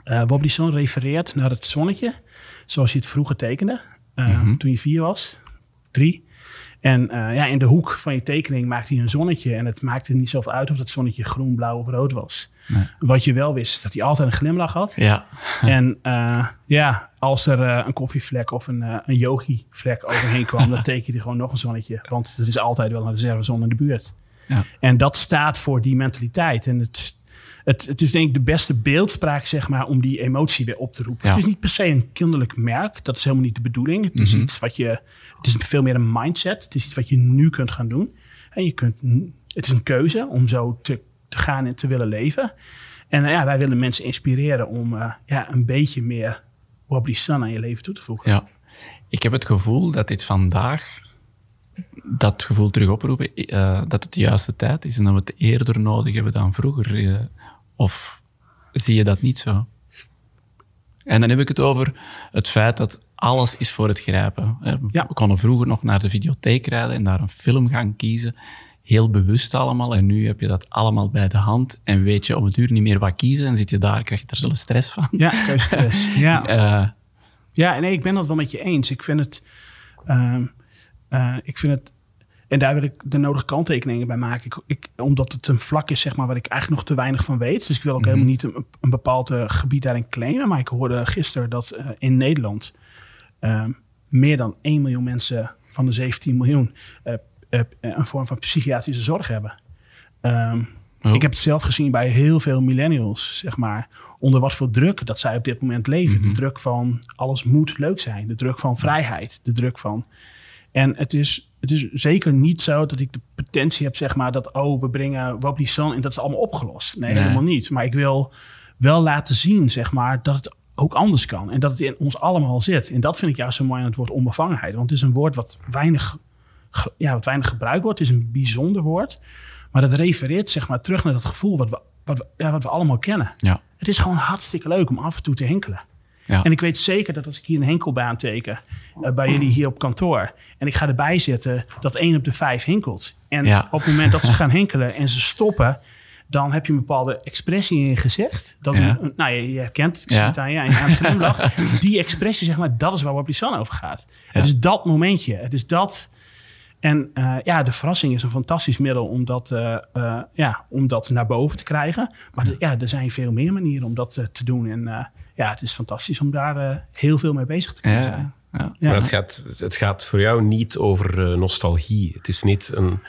Eh Wobbly Sun refereert naar het zonnetje, zoals je het vroeger tekende, eh, Mhm. toen je vier was, drie. En eh, ja, in de hoek van je tekening maakte hij een zonnetje. En het maakte niet zoveel uit of dat zonnetje groen, blauw of rood was. Nee. Wat je wel wist, is dat hij altijd een glimlach had. Ja. en eh, ja, als er eh, een koffievlek of een, eh, een yogi-vlek overheen kwam, dan teken je gewoon nog een zonnetje. Want er is altijd wel een reservezon in de buurt. Ja. En dat staat voor die mentaliteit. En het, het, het is denk ik de beste beeldspraak, zeg maar, om die emotie weer op te roepen. Ja. Het is niet per se een kinderlijk merk. Dat is helemaal niet de bedoeling. Het is Mhm. iets wat je. Het is veel meer een mindset. Het is iets wat je nu kunt gaan doen. En je kunt. Het is een keuze om zo te, te gaan en te willen leven. En eh, ja, wij willen mensen inspireren om eh, ja, een beetje meer Wobbly Sun aan je leven toe te voegen. Ja. Ik heb het gevoel dat dit vandaag dat gevoel terug oproepen, eh, dat het de juiste tijd is en dat we het eerder nodig hebben dan vroeger. Of zie je dat niet zo? En dan heb ik het over het feit dat alles is voor het grijpen. Eh, Ja. We konden vroeger nog naar de videotheek rijden en daar een film gaan kiezen. Heel bewust allemaal. En nu heb je dat allemaal bij de hand. En weet je om het uur niet meer wat kiezen. En zit je daar, krijg je er zelfs stress van. Ja, keuzestress. ja. Eh, Ja, nee, ik ben dat wel met je eens. Ik vind het. ehm, eh, ik vind het. En daar wil ik de nodige kanttekeningen bij maken. Ik, ik, omdat het een vlak is, zeg maar, waar ik eigenlijk nog te weinig van weet. Dus ik wil ook helemaal niet een, een bepaald eh, gebied daarin claimen. Maar ik hoorde gisteren dat eh, in Nederland ehm, meer dan 1 miljoen mensen van de 17 miljoen eh, een vorm van psychiatrische zorg hebben. Ehm, Oh. Ik heb het zelf gezien bij heel veel millennials, zeg maar. Onder wat voor druk dat zij op dit moment leven. De druk van alles moet leuk zijn. De druk van vrijheid. De druk van... En het is, het is zeker niet zo dat ik de potentie heb, zeg maar, dat oh, we brengen Wobbly Sun en dat is allemaal opgelost. Nee, Nee. helemaal niet. Maar ik wil wel laten zien, zeg maar, dat het ook anders kan. En dat het in ons allemaal zit. En dat vind ik juist zo mooi aan het woord onbevangenheid. Want het is een woord wat weinig, ja, wat weinig gebruikt wordt. Het is een bijzonder woord. Maar dat refereert zeg maar terug naar dat gevoel wat we, wat we, ja, wat we allemaal kennen. ja. Het is gewoon hartstikke leuk om af en toe te henkelen. Ja. En ik weet zeker dat als ik hier een henkelbaan teken eh, bij jullie hier op kantoor en ik ga erbij zetten dat één op de vijf hinkelt. En Ja. op het moment dat ze gaan hinkelen en ze stoppen, dan heb je een bepaalde expressie in je gezicht. Dat Ja. een- nou, je, je herkent het, ik zie Ja. het aan je, aan glimlach. Die expressie, zeg maar, dat is waar Wobbly Sun over gaat. Het is dat momentje. Het is dat... En eh, ja, de verrassing is een fantastisch middel om dat, eh, ja, om dat naar boven te krijgen. Maar ja, er zijn veel meer manieren om dat te doen. En ja, het is fantastisch om daar eh, heel veel mee bezig te kunnen Ja, zijn. ja. Ja. Maar het gaat, het gaat voor jou niet over eh, nostalgie. Het is niet een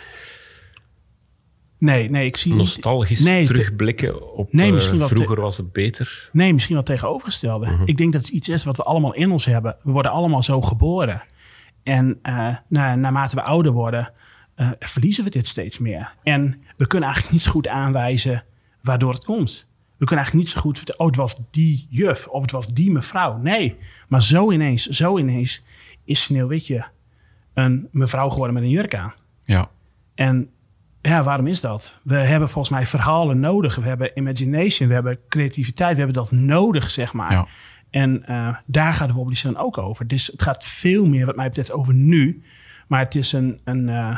Nee, nee, ik zie niet- nostalgisch Nee, terugblikken op Nee, eh, te- vroeger was het beter. Nee, misschien wel tegenovergestelde. Mhm. Ik denk dat het iets is wat we allemaal in ons hebben. We worden allemaal zo geboren. En eh, na, naarmate we ouder worden, eh, verliezen we dit steeds meer. En we kunnen eigenlijk niet goed aanwijzen waardoor het komt. We kunnen eigenlijk niet zo goed vertellen, oh, het was die juf of het was die mevrouw. Nee, maar zo ineens, zo ineens is Sneeuwwitje een mevrouw geworden met een jurk aan. ja. En ja, waarom is dat? We hebben volgens mij verhalen nodig. We hebben imagination, we hebben creativiteit, we hebben dat nodig, zeg maar. Ja. En eh, daar gaat de Wobbly ook over. Dus het gaat veel meer, wat mij betreft, over nu. Maar het is een, een eh,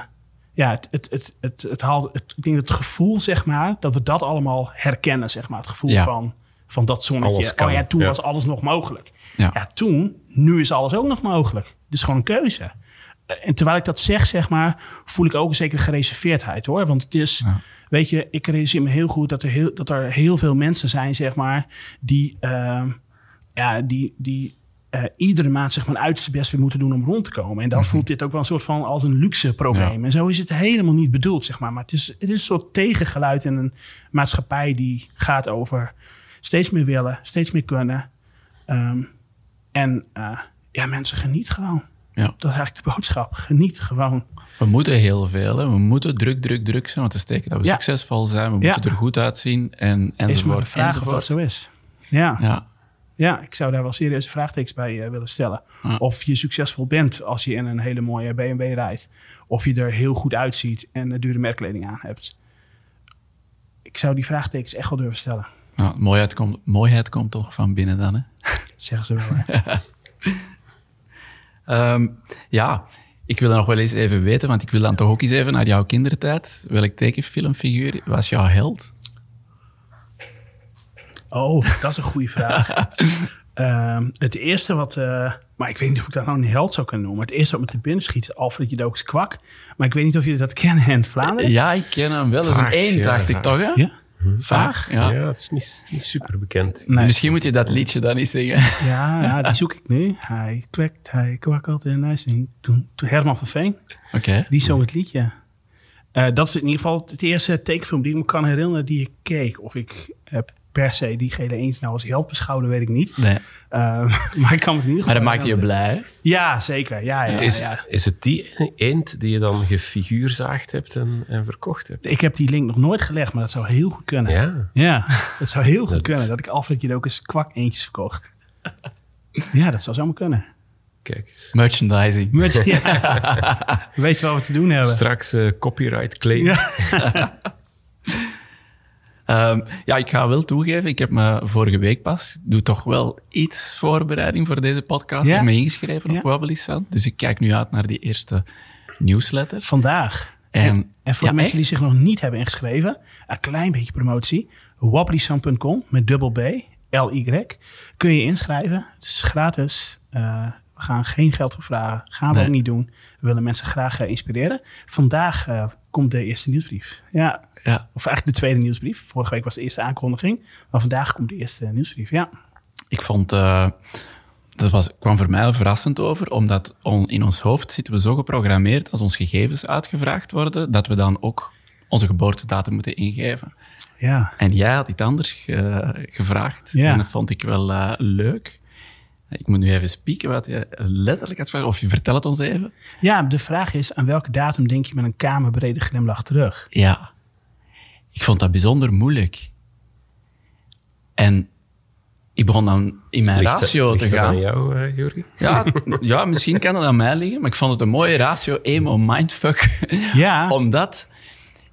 ja, het, het, het, het, het, haalt, het, ik denk het gevoel, zeg maar, dat we dat allemaal herkennen, zeg maar. Het gevoel Ja. van, van dat zonnetje. Oh ja, toen ja. was alles nog mogelijk. Ja. Ja. toen, nu is alles ook nog mogelijk. Dus gewoon een keuze. Eh, En terwijl ik dat zeg, zeg maar, voel ik ook een zekere gereserveerdheid, hoor. Want het is, weet je, ik realiseer me heel goed dat er heel, dat er heel veel mensen zijn, zeg maar, die, ehm, ja, die, die eh, iedere maand zeg maar een uiterste best weer moeten doen om rond te komen. En dan voelt dit ook wel een soort van als een luxe probleem. Ja. En zo is het helemaal niet bedoeld, zeg maar. Maar het is, het is een soort tegengeluid in een maatschappij die gaat over steeds meer willen, steeds meer kunnen. Ehm, en eh, ja, mensen geniet gewoon. Ja. Dat is eigenlijk de boodschap. Geniet gewoon. We moeten heel veel. Hè. We moeten druk, druk, druk zijn. Want dat steken dat we Ja. succesvol zijn. We Ja. moeten er goed uitzien. En, is maar enzovoort. de vraag of dat enzovoort. zo is. Ja. Ja. Ja, ik zou daar wel serieuze vraagtekens bij eh, willen stellen. Ja. Of je succesvol bent als je in een hele mooie BMW rijdt. Of je er heel goed uitziet en eh, dure merkkleding aan hebt. Ik zou die vraagtekens echt wel durven stellen. Ja, mooiheid, komt, mooiheid komt toch van binnen dan. Hè? Zeggen ze wel. Ehm, ja, ik wil dat nog wel eens even weten. Want ik wil dan toch ook eens even naar jouw kindertijd. Welk tekenfilmfiguur was jouw held? Oh, dat is een goede vraag. Ehm, het eerste wat... eh, maar ik weet niet of ik dat nou een held zou kunnen noemen. Het eerste wat me te binnen schiet is Alfred Jodocus Kwak. Maar ik weet niet of jullie dat kennen in Vlaanderen. Ja, ik ken hem wel. Dat is een Vaag, één, ja, dacht ik vaag. toch? Hè? Ja? Vaag, ja. Ja, het is niet, niet super bekend. Nee. Misschien moet je dat liedje dan eens zingen. Ja, ja, die zoek ik nu. Hij kwekt, hij kwakkelt en hij zingt. Toen, toen Herman van Veen. Oké. Die zong het liedje. Eh, dat is in ieder geval het eerste tekenfilm die ik me kan herinneren die ik keek. Of ik eh, per se diegene eens nou als held beschouwde, weet ik niet. Nee. Eh, maar ik kan ieder geval Maar dat maakte je blij. Ja, zeker. Ja, ja, Is, ja. is het die eend die je dan gefiguurzaagd hebt en, en verkocht hebt? Ik heb die link nog nooit gelegd, maar dat zou heel goed kunnen. Ja. Ja, dat zou heel goed Dat- kunnen. Dat ik Alfred ook eens kwak eentjes verkocht. Ja, dat zou zomaar kunnen. Kijk eens. Merchandising. Merch- ja. We weten wel wat te doen hebben. Straks eh, copyright claim. Ja. Ehm, ja, ik ga wel toegeven, ik heb me vorige week pas, ik doe toch wel iets voorbereiding voor deze podcast. Ja. Ik heb me ingeschreven op Ja. Sound, dus ik kijk nu uit naar die eerste newsletter. Vandaag. En- En, en voor ja, de mensen echt? die zich nog niet hebben ingeschreven, een klein beetje promotie. wobblysan.com met dubbel B, L-Y. Kun je inschrijven. Het is gratis. Eh, we gaan geen geld voor vragen. Gaan we Nee. ook niet doen. We willen mensen graag eh, inspireren. Vandaag eh, komt de eerste nieuwsbrief. Ja, Ja, of eigenlijk de tweede nieuwsbrief. Vorige week was de eerste aankondiging. Maar vandaag komt de eerste nieuwsbrief. Ja. ik vond, eh, dat was, kwam voor mij verrassend over, omdat on- in ons hoofd zitten we zo geprogrammeerd als ons gegevens uitgevraagd worden, dat we dan ook onze geboortedatum moeten ingeven. Ja. En jij had iets anders ge- gevraagd. Ja. En dat vond ik wel eh, leuk. Ik moet nu even spieken wat je letterlijk had gevraagd. Of je vertelt het ons even. ja, de vraag is aan welke datum denk je met een kamerbrede glimlach terug? Ja. Ik vond dat bijzonder moeilijk. En ik begon dan in mijn Ligt ratio ligt te dat gaan. aan jou, eh Juri? Ja, ja, misschien kan het aan mij liggen, maar ik vond het een mooie ratio emo mindfuck. Ja. Omdat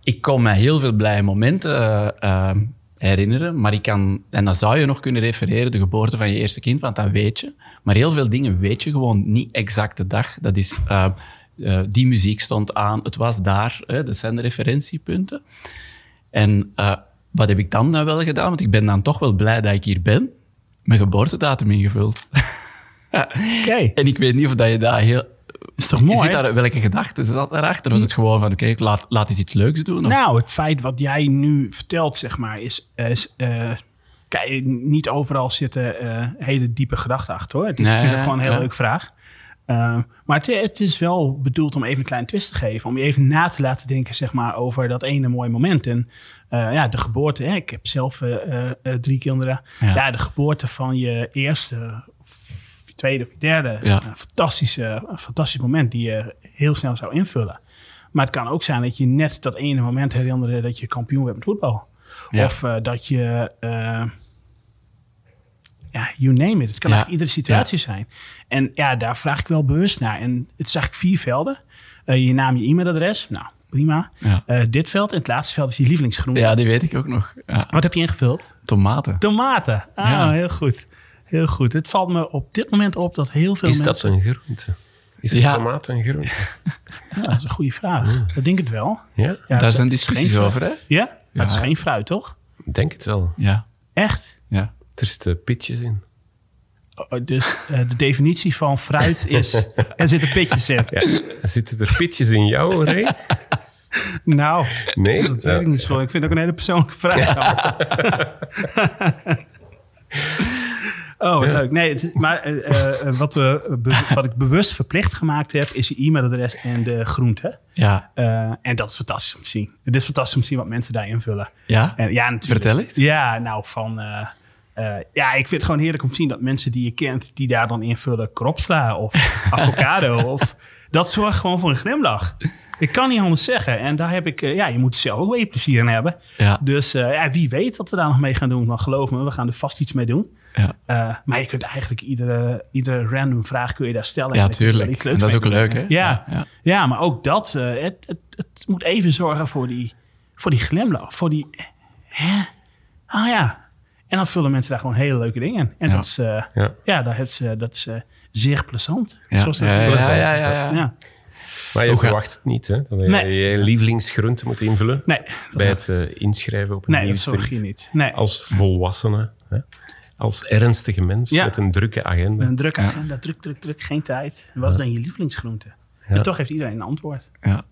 ik kon mij heel veel blije momenten eh, eh, herinneren, maar ik kan, en dan zou je nog kunnen refereren, de geboorte van je eerste kind, want dat weet je. Maar heel veel dingen weet je gewoon niet exact de dag. Dat is, die muziek stond aan, het was daar, hè, dat zijn de referentiepunten. En eh, wat heb ik dan nou wel gedaan? Want ik ben dan toch wel blij dat ik hier ben. Mijn geboortedatum ingevuld. Oké. En ik weet niet of dat je daar heel... Is toch mooi? Zit daar, welke gedachte zat daarachter? Was het gewoon van, oké, laat, laat eens iets leuks doen? Of? Nou, het feit wat jij nu vertelt, zeg maar, is. is eh, kijk, niet overal zitten eh, hele diepe gedachten achter hoor. Het is Nee, natuurlijk gewoon een hele ja. leuke vraag. Maar het, het is wel bedoeld om even een kleine twist te geven. Om je even na te laten denken zeg maar, over dat ene mooie moment. En eh, ja, de geboorte. Hè, ik heb zelf eh, eh, drie kinderen. Ja. Ja. de geboorte van je eerste, of je tweede of je derde. Ja. Een, fantastische, een fantastisch moment die je heel snel zou invullen. Maar het kan ook zijn dat je net dat ene moment herinnerde dat je kampioen werd met voetbal. Ja. Of dat je, ja, you name it. Het kan Ja. eigenlijk iedere situatie zijn. En ja, daar vraag ik wel bewust naar. En het is eigenlijk vier velden. Eh, je naam, je e-mailadres. Nou, prima. Ja. Eh, dit veld en het laatste veld is je lievelingsgroente. Ja, die weet ik ook nog. Ja. Wat heb je ingevuld? Tomaten. Tomaten. Ah, Ja. heel goed. Heel goed. Het valt me op dit moment op dat heel veel Is dat mensen... een groente? Is een Ja. tomaat een groente? Ja, dat is een goede vraag. Ik denk het wel. Ja, Ja, Daar is- zijn is discussies geen over, hè? Ja? Maar het is geen fruit, toch? ik denk het wel. Ja. Echt? Er zitten pitjes in. Oh, Dus eh, de definitie van fruit is... er zitten pitjes in. Ja, zitten er pitjes in jou, Ray? Nou, Nee? dat weet ik niet zo. Ik vind het ook een hele persoonlijke vraag. oh, wat leuk. Nee, het- maar eh, eh, wat, we, wat ik bewust verplicht gemaakt heb... is je e-mailadres en de groente. Ja. Eh, en dat is fantastisch om te zien. Het is fantastisch om te zien wat mensen daar invullen. Ja? En, ja, natuurlijk. Vertel eens. Ja, nou, van... eh, eh, ja, ik vind het gewoon heerlijk om te zien dat mensen die je kent... die daar dan invullen kropsla of avocado. of, dat zorgt gewoon voor een glimlach. Ik kan niet anders zeggen. En daar heb ik... eh, ja, je moet zelf ook weer plezier in hebben. Ja. Dus eh, ja, wie weet wat we daar nog mee gaan doen. Maar geloof me, we gaan er vast iets mee doen. Ja. Maar je kunt eigenlijk iedere, iedere random vraag kun je daar stellen. Ja, En tuurlijk. En dat is ook doen. leuk, hè? Ja, Ja, maar ook dat. het, het, het moet even zorgen voor die, voor die glimlach. Voor die... Hè? Oh ja. En dan vullen mensen daar gewoon hele leuke dingen in. En Ja. dat is, eh, Ja. ja. dat is, eh, dat is eh, zeer plezant. Ja. Zoals dat Ja, ja, ja, ja, ja. Ja. Maar je verwacht het niet, hè? Dat je Nee. je lievelingsgroente moet invullen Nee, bij het eh, inschrijven op een nee, dat nieuwsbrief. zorg je niet. Nee. Als volwassene, hè? als ernstige mens Ja. met een drukke agenda. Een druk agenda, druk, druk, druk, geen tijd. En wat is dan je lievelingsgroente? En toch heeft iedereen een antwoord. Ja.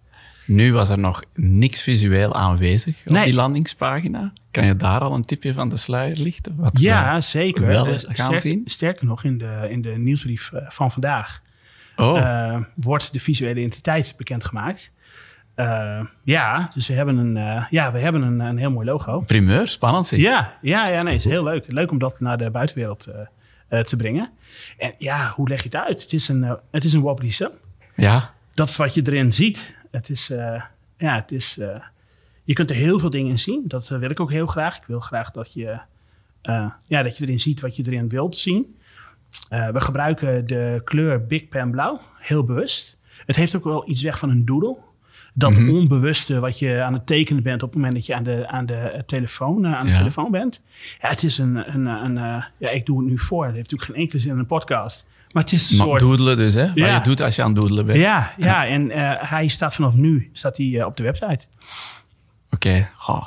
Nu was er nog niks visueel aanwezig op Nee. die landingspagina. Kan je daar al een tipje van de sluier lichten? Wat Ja, zeker. wel Eh, gaan sterk- zien? Sterker nog, in de, in de nieuwsbrief eh, van vandaag Oh, eh, wordt de visuele identiteit bekendgemaakt. Ja, dus we hebben een, ja, we hebben een, een heel mooi logo. primeur, spannend zeg. Ja, ja, ja nee, is heel leuk. Leuk om dat naar de buitenwereld te brengen. En ja, hoe leg je het uit? Het is een, het is een wobbly sun. Ja, Dat is wat je erin ziet. Het is, ja, het is, je kunt er heel veel dingen in zien. Dat eh, wil ik ook heel graag. Ik wil graag dat je, eh, ja, dat je erin ziet wat je erin wilt zien. Eh, we gebruiken de kleur Big Pen Blauw heel bewust. Het heeft ook wel iets weg van een doodle. Dat onbewuste wat je aan het tekenen bent op het moment dat je aan de, aan de telefoon, aan de Ja. telefoon bent. Ja, het is een, een, een, ja, ik doe het nu voor. Het heeft natuurlijk geen enkele zin in een podcast. Maar het is een maar soort... doodelen dus, hè? Wat Ja. je doet als je aan het doodelen bent. Ja, ja, en hij staat vanaf nu staat hij, op de website. Oké,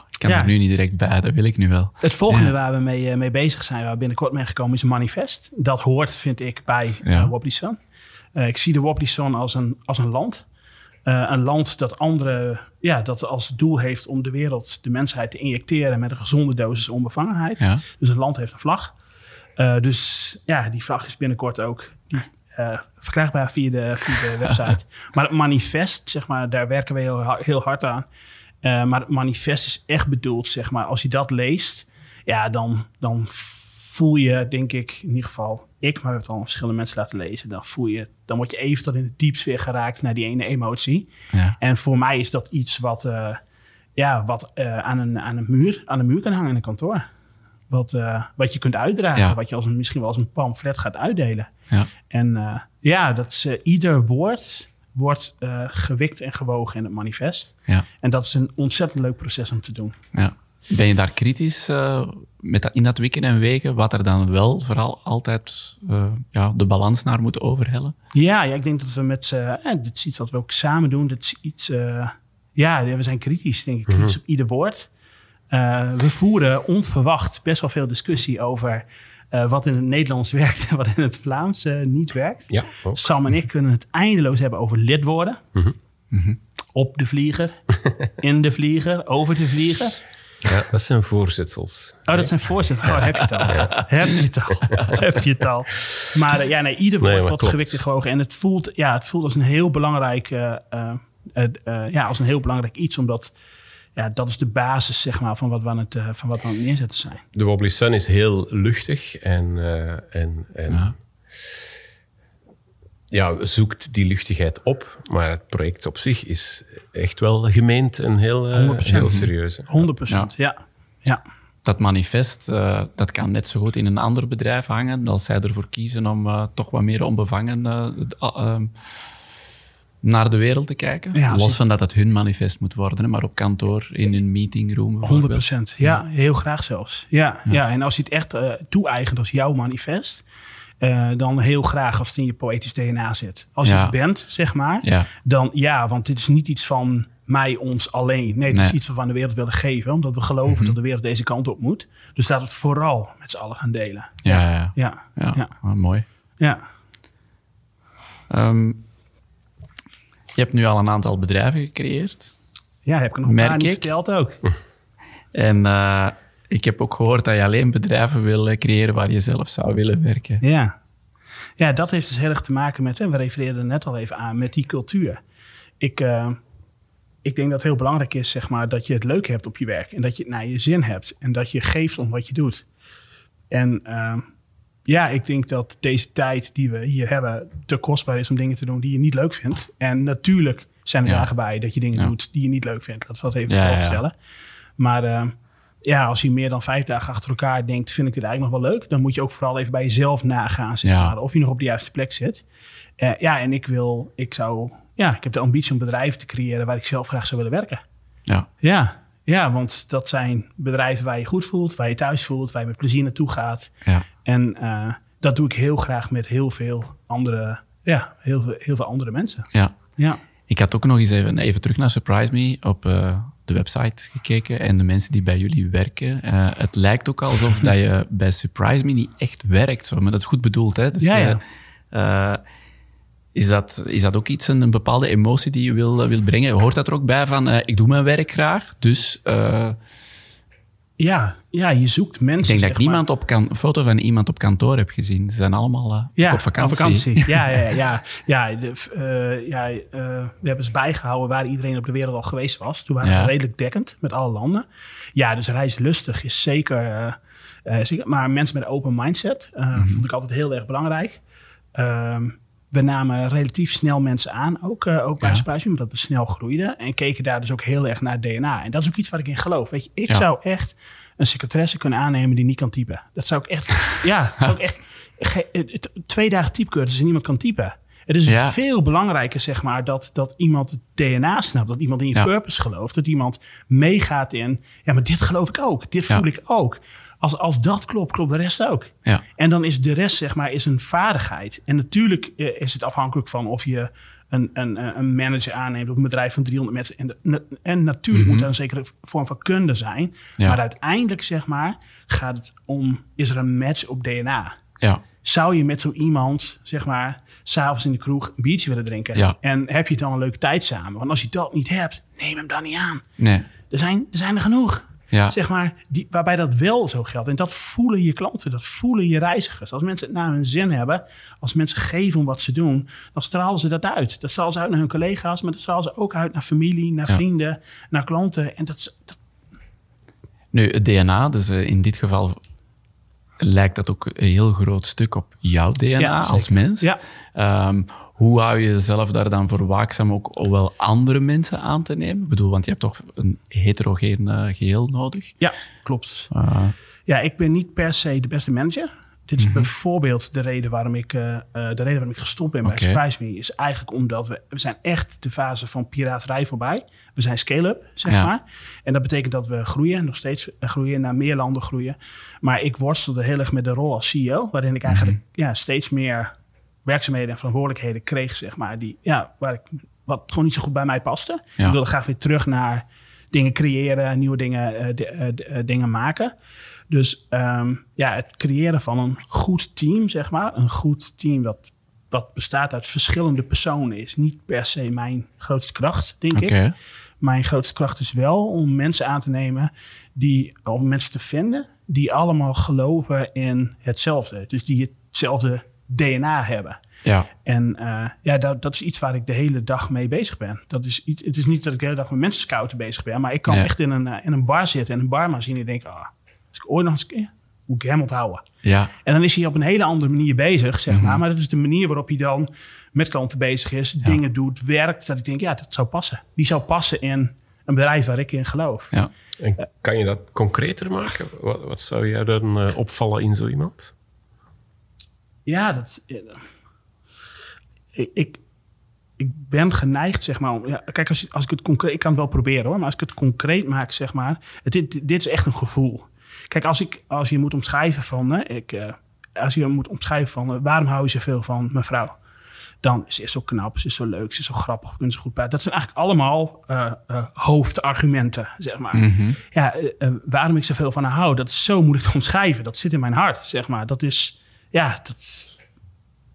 ik kan Ja. er nu niet direct bij, dat wil ik nu wel. Het volgende Ja. waar we mee, eh, mee bezig zijn, waar we binnenkort mee gekomen, is een manifest. Dat hoort, vind ik, bij Ja. eh, Sun. Eh, ik zie de Wobbly Sun als een, als een land. Een land dat andere, ja, dat als doel heeft om de wereld, de mensheid te injecteren met een gezonde dosis onbevangenheid. Ja. Dus een land heeft een vlag. Dus ja, die vlag is binnenkort ook eh, verkrijgbaar via de, via de website. maar het manifest, zeg maar, daar werken we heel, heel hard aan. Eh, maar het manifest is echt bedoeld, zeg maar, als je dat leest, ja, dan, dan voel je, denk ik, in ieder geval ik, maar we hebben het al verschillende mensen laten lezen, dan voel je, dan word je even tot in de diepsfeer geraakt naar die ene emotie. Ja. En voor mij is dat iets wat, eh, ja, wat eh, aan, een, aan, een muur, aan een muur kan hangen in een kantoor. Wat, wat je kunt uitdragen, Ja. wat je als een, misschien wel als een pamflet gaat uitdelen. Ja. En ja, dat is, ieder woord wordt eh, gewikt en gewogen in het manifest. Ja. En dat is een ontzettend leuk proces om te doen. Ja. Ben je daar kritisch eh, met dat, in dat weken en weken, wat er dan wel vooral altijd eh, ja, de balans naar moet overhellen? Ja, ja ik denk dat we met dit is iets wat we ook samen doen. Dit is iets... ja, we zijn kritisch, denk ik. Kritisch op ieder woord. We voeren onverwacht best wel veel discussie over... eh, wat in het Nederlands werkt en wat in het Vlaams eh, niet werkt. Ja. Sam en ik kunnen het eindeloos hebben over lidwoorden. Mhm. Op de vlieger, in de vlieger, over de vlieger. ja, dat zijn voorzetsels. Oh, dat zijn voorzitters. Oh, heb je het al. Heb je het al. heb je het al. Maar eh, ja, nee, ieder woord Nee, wordt en gewogen. En het voelt, ja, het voelt als een heel belangrijk, ja, als een heel belangrijk iets. Omdat ja, dat is de basis zeg maar, van, wat we aan het, eh, van wat we aan het neerzetten zijn. De Wobbly Sun is heel luchtig en, eh, en, en Ja. ja, zoekt die luchtigheid op. Maar het project op zich is echt wel gemeend en heel, eh, 100%. heel serieus. 100 procent, ja. ja. Dat manifest, eh, dat kan net zo goed in een ander bedrijf hangen, als zij ervoor kiezen om eh, toch wat meer onbevangen eh, naar de wereld te kijken. Ja, Los van dat het hun manifest moet worden, maar op kantoor, in een meetingroom 100 bijvoorbeeld. procent. Ja, heel graag zelfs. Ja, ja. en als je het echt eh toe-eigent als jouw manifest, eh, dan heel graag als het in je poëtisch DNA zit. Als je het bent, zeg maar, dan ja, want dit is niet iets van mij, ons alleen. Nee, het is iets wat we aan de wereld willen geven, omdat we geloven dat de wereld deze kant op moet. Dus laten we het vooral met z'n allen gaan delen. ja, ja. ja. Mooi. ja. Ehm, je hebt nu al een aantal bedrijven gecreëerd. Ja, heb ik nog een Merk niet verteld ook. En eh, ik heb ook gehoord dat je alleen bedrijven wil eh, creëren waar je zelf zou willen werken. Ja. ja, dat heeft dus heel erg te maken met, en we refereerden er net al even aan, met die cultuur. Ik, eh, ik denk dat het heel belangrijk is, zeg maar, dat je het leuk hebt op je werk. En dat je het naar je zin hebt. En dat je geeft om wat je doet. En ja, ik denk dat deze tijd die we hier hebben te kostbaar is om dingen te doen die je niet leuk vindt. En natuurlijk zijn er Ja. dagen bij dat je dingen Ja. doet die je niet leuk vindt. Laten we dat even Ja, opstellen. Maar eh, ja, als je meer dan vijf dagen achter elkaar denkt, vind ik dit eigenlijk nog wel leuk. Dan moet je ook vooral even bij jezelf nagaan, zeg Ja. maar, of je nog op de juiste plek zit. Eh, ja, en ik wil, ik zou, ja, ik heb de ambitie om bedrijven te creëren waar ik zelf graag zou willen werken. Ja, Ja, ja, want dat zijn bedrijven waar je goed voelt, waar je thuis voelt, waar je met plezier naartoe gaat. ja. En eh, dat doe ik heel graag met heel veel andere, ja, heel veel, heel veel andere mensen. ja. Ja. Ik had ook nog eens even, even terug naar Surprise Me op eh, de website gekeken en de mensen die bij jullie werken. Eh, het lijkt ook alsof dat je bij Surprise Me niet echt werkt, zo, maar dat is goed bedoeld. Hè? Dus, Ja, ja. Eh, eh, is, dat, is dat ook iets, een, een bepaalde emotie die je wil, wil brengen? Hoort dat er ook bij van, eh, ik doe mijn werk graag, dus eh, Ja, ja, je zoekt mensen. ik denk dat ik maar. niemand op kan, een foto van iemand op kantoor heb gezien. Ze zijn allemaal eh, Ja, op vakantie. Ja, ja, ja. ja, de, eh, ja eh, we hebben eens bijgehouden waar iedereen op de wereld al geweest was. Toen waren we redelijk dekkend met alle landen. Ja, dus reislustig is zeker, eh, eh, zeker. Maar mensen met een open mindset eh, Mhm. vond ik altijd heel erg belangrijk. Ehm, we namen relatief snel mensen aan, ook, eh, ook bij Ja. Surprise omdat we snel groeiden. En keken daar dus ook heel erg naar DNA. En dat is ook iets waar ik in geloof. Weet je, ik Ja. zou echt een secretaresse kunnen aannemen die niet kan typen. Dat zou ik echt, ja, zou ik echt... het- twee dagen typecursus en niemand kan typen. Het is Ja. veel belangrijker, zeg maar, dat, dat iemand het DNA snapt. Dat iemand in je purpose gelooft. Dat iemand meegaat in, ja, maar dit geloof ik ook. Dit voel ik ook. Als, als dat klopt, klopt de rest ook. Ja. En dan is de rest, zeg maar, is een vaardigheid. En natuurlijk eh, is het afhankelijk van of je een, een, een manager aanneemt op een bedrijf van 300 mensen. En, de- en natuurlijk moet er een zekere vorm van kunde zijn. Mhm. Ja. Maar uiteindelijk, zeg maar, gaat het om, is er een match op DNA? Ja, Zou je met zo iemand, zeg maar, s'avonds in de kroeg een biertje willen drinken? Ja. En heb je dan een leuke tijd samen? Want als je dat niet hebt, neem hem dan niet aan. nee. Er zijn er, zijn er genoeg. Ja. Zeg maar, die, waarbij dat wel zo geldt. En dat voelen je klanten, dat voelen je reizigers. Als mensen het naar hun zin hebben, als mensen geven om wat ze doen, dan stralen ze dat uit. Dat stralen ze uit naar hun collega's, maar dat stralen ze ook uit naar familie, naar Ja. vrienden, naar klanten. En dat, Nu, het DNA, dus eh, in dit geval lijkt dat ook een heel groot stuk op jouw DNA Ja, als mens. Ja. Ehm, hoe hou je jezelf daar dan voor waakzaam ook om wel andere mensen aan te nemen? Ik bedoel, want je hebt toch een heterogeen eh, geheel nodig. ja, klopt. Uh, Ja, ik ben niet per se de beste manager. Dit is Mhm. bijvoorbeeld de reden waarom ik, eh, eh, de reden waarom ik gestopt ben bij. Surprise Me. Is eigenlijk omdat we, we zijn echt de fase van piraterij voorbij. We zijn scale-up, zeg Ja. maar. En dat betekent dat we groeien, nog steeds eh, groeien, naar meer landen groeien. Maar ik worstelde heel erg met de rol als CEO. Waarin ik eigenlijk Mhm. ja, steeds meer werkzaamheden en verantwoordelijkheden kreeg, zeg maar. Die, ja, waar ik, wat gewoon niet zo goed bij mij paste. Ja. Ik wilde graag weer terug naar dingen creëren, nieuwe dingen, eh, de- eh, eh, dingen maken. Dus ehm, ja, het creëren van een goed team, zeg maar. Een goed team dat, dat bestaat uit verschillende personen is niet per se mijn grootste kracht, denk ik. Mijn grootste kracht is wel om mensen aan te nemen die, of mensen te vinden, die allemaal geloven in hetzelfde. Dus die hetzelfde DNA hebben. Ja. En eh, ja, dat, dat is iets waar ik de hele dag mee bezig ben. Dat is iets, het is niet dat ik de hele dag met mensen scouten bezig ben, maar ik kan echt in een, eh, in een bar zitten en een barman zien en denken, ah, als ik ooit nog eens een keer, moet ik hem onthouden. Ja. En dan is hij op een hele andere manier bezig, zeg Mhm. maar. Maar dat is de manier waarop hij dan met klanten bezig is, dingen doet, werkt. Dat ik denk, ja, dat zou passen. Die zou passen in een bedrijf waar ik in geloof. ja. En kan je dat concreter maken? Wat, wat zou jou dan eh, opvallen in zo iemand? Ja, dat. eh, Ik, ik, ik ben geneigd, zeg maar. Om, ja, kijk, als, als ik het concreet, ik kan het wel proberen hoor, maar als ik het concreet maak, zeg maar. Het, dit, dit is echt een gevoel. Kijk, als, ik, als je moet omschrijven van, hè, ik, uh, als je moet omschrijven van, uh, waarom hou je zoveel van mijn vrouw? Dan ze is zo knap, ze is zo leuk, ze is zo grappig, kunnen ze goed praten. Dat zijn eigenlijk allemaal uh, hoofdargumenten, zeg maar. Mm -hmm. Ja, waarom ik zoveel van haar hou, dat is zo moeilijk te omschrijven. Dat zit in mijn hart, zeg maar. Dat is, ja, dat,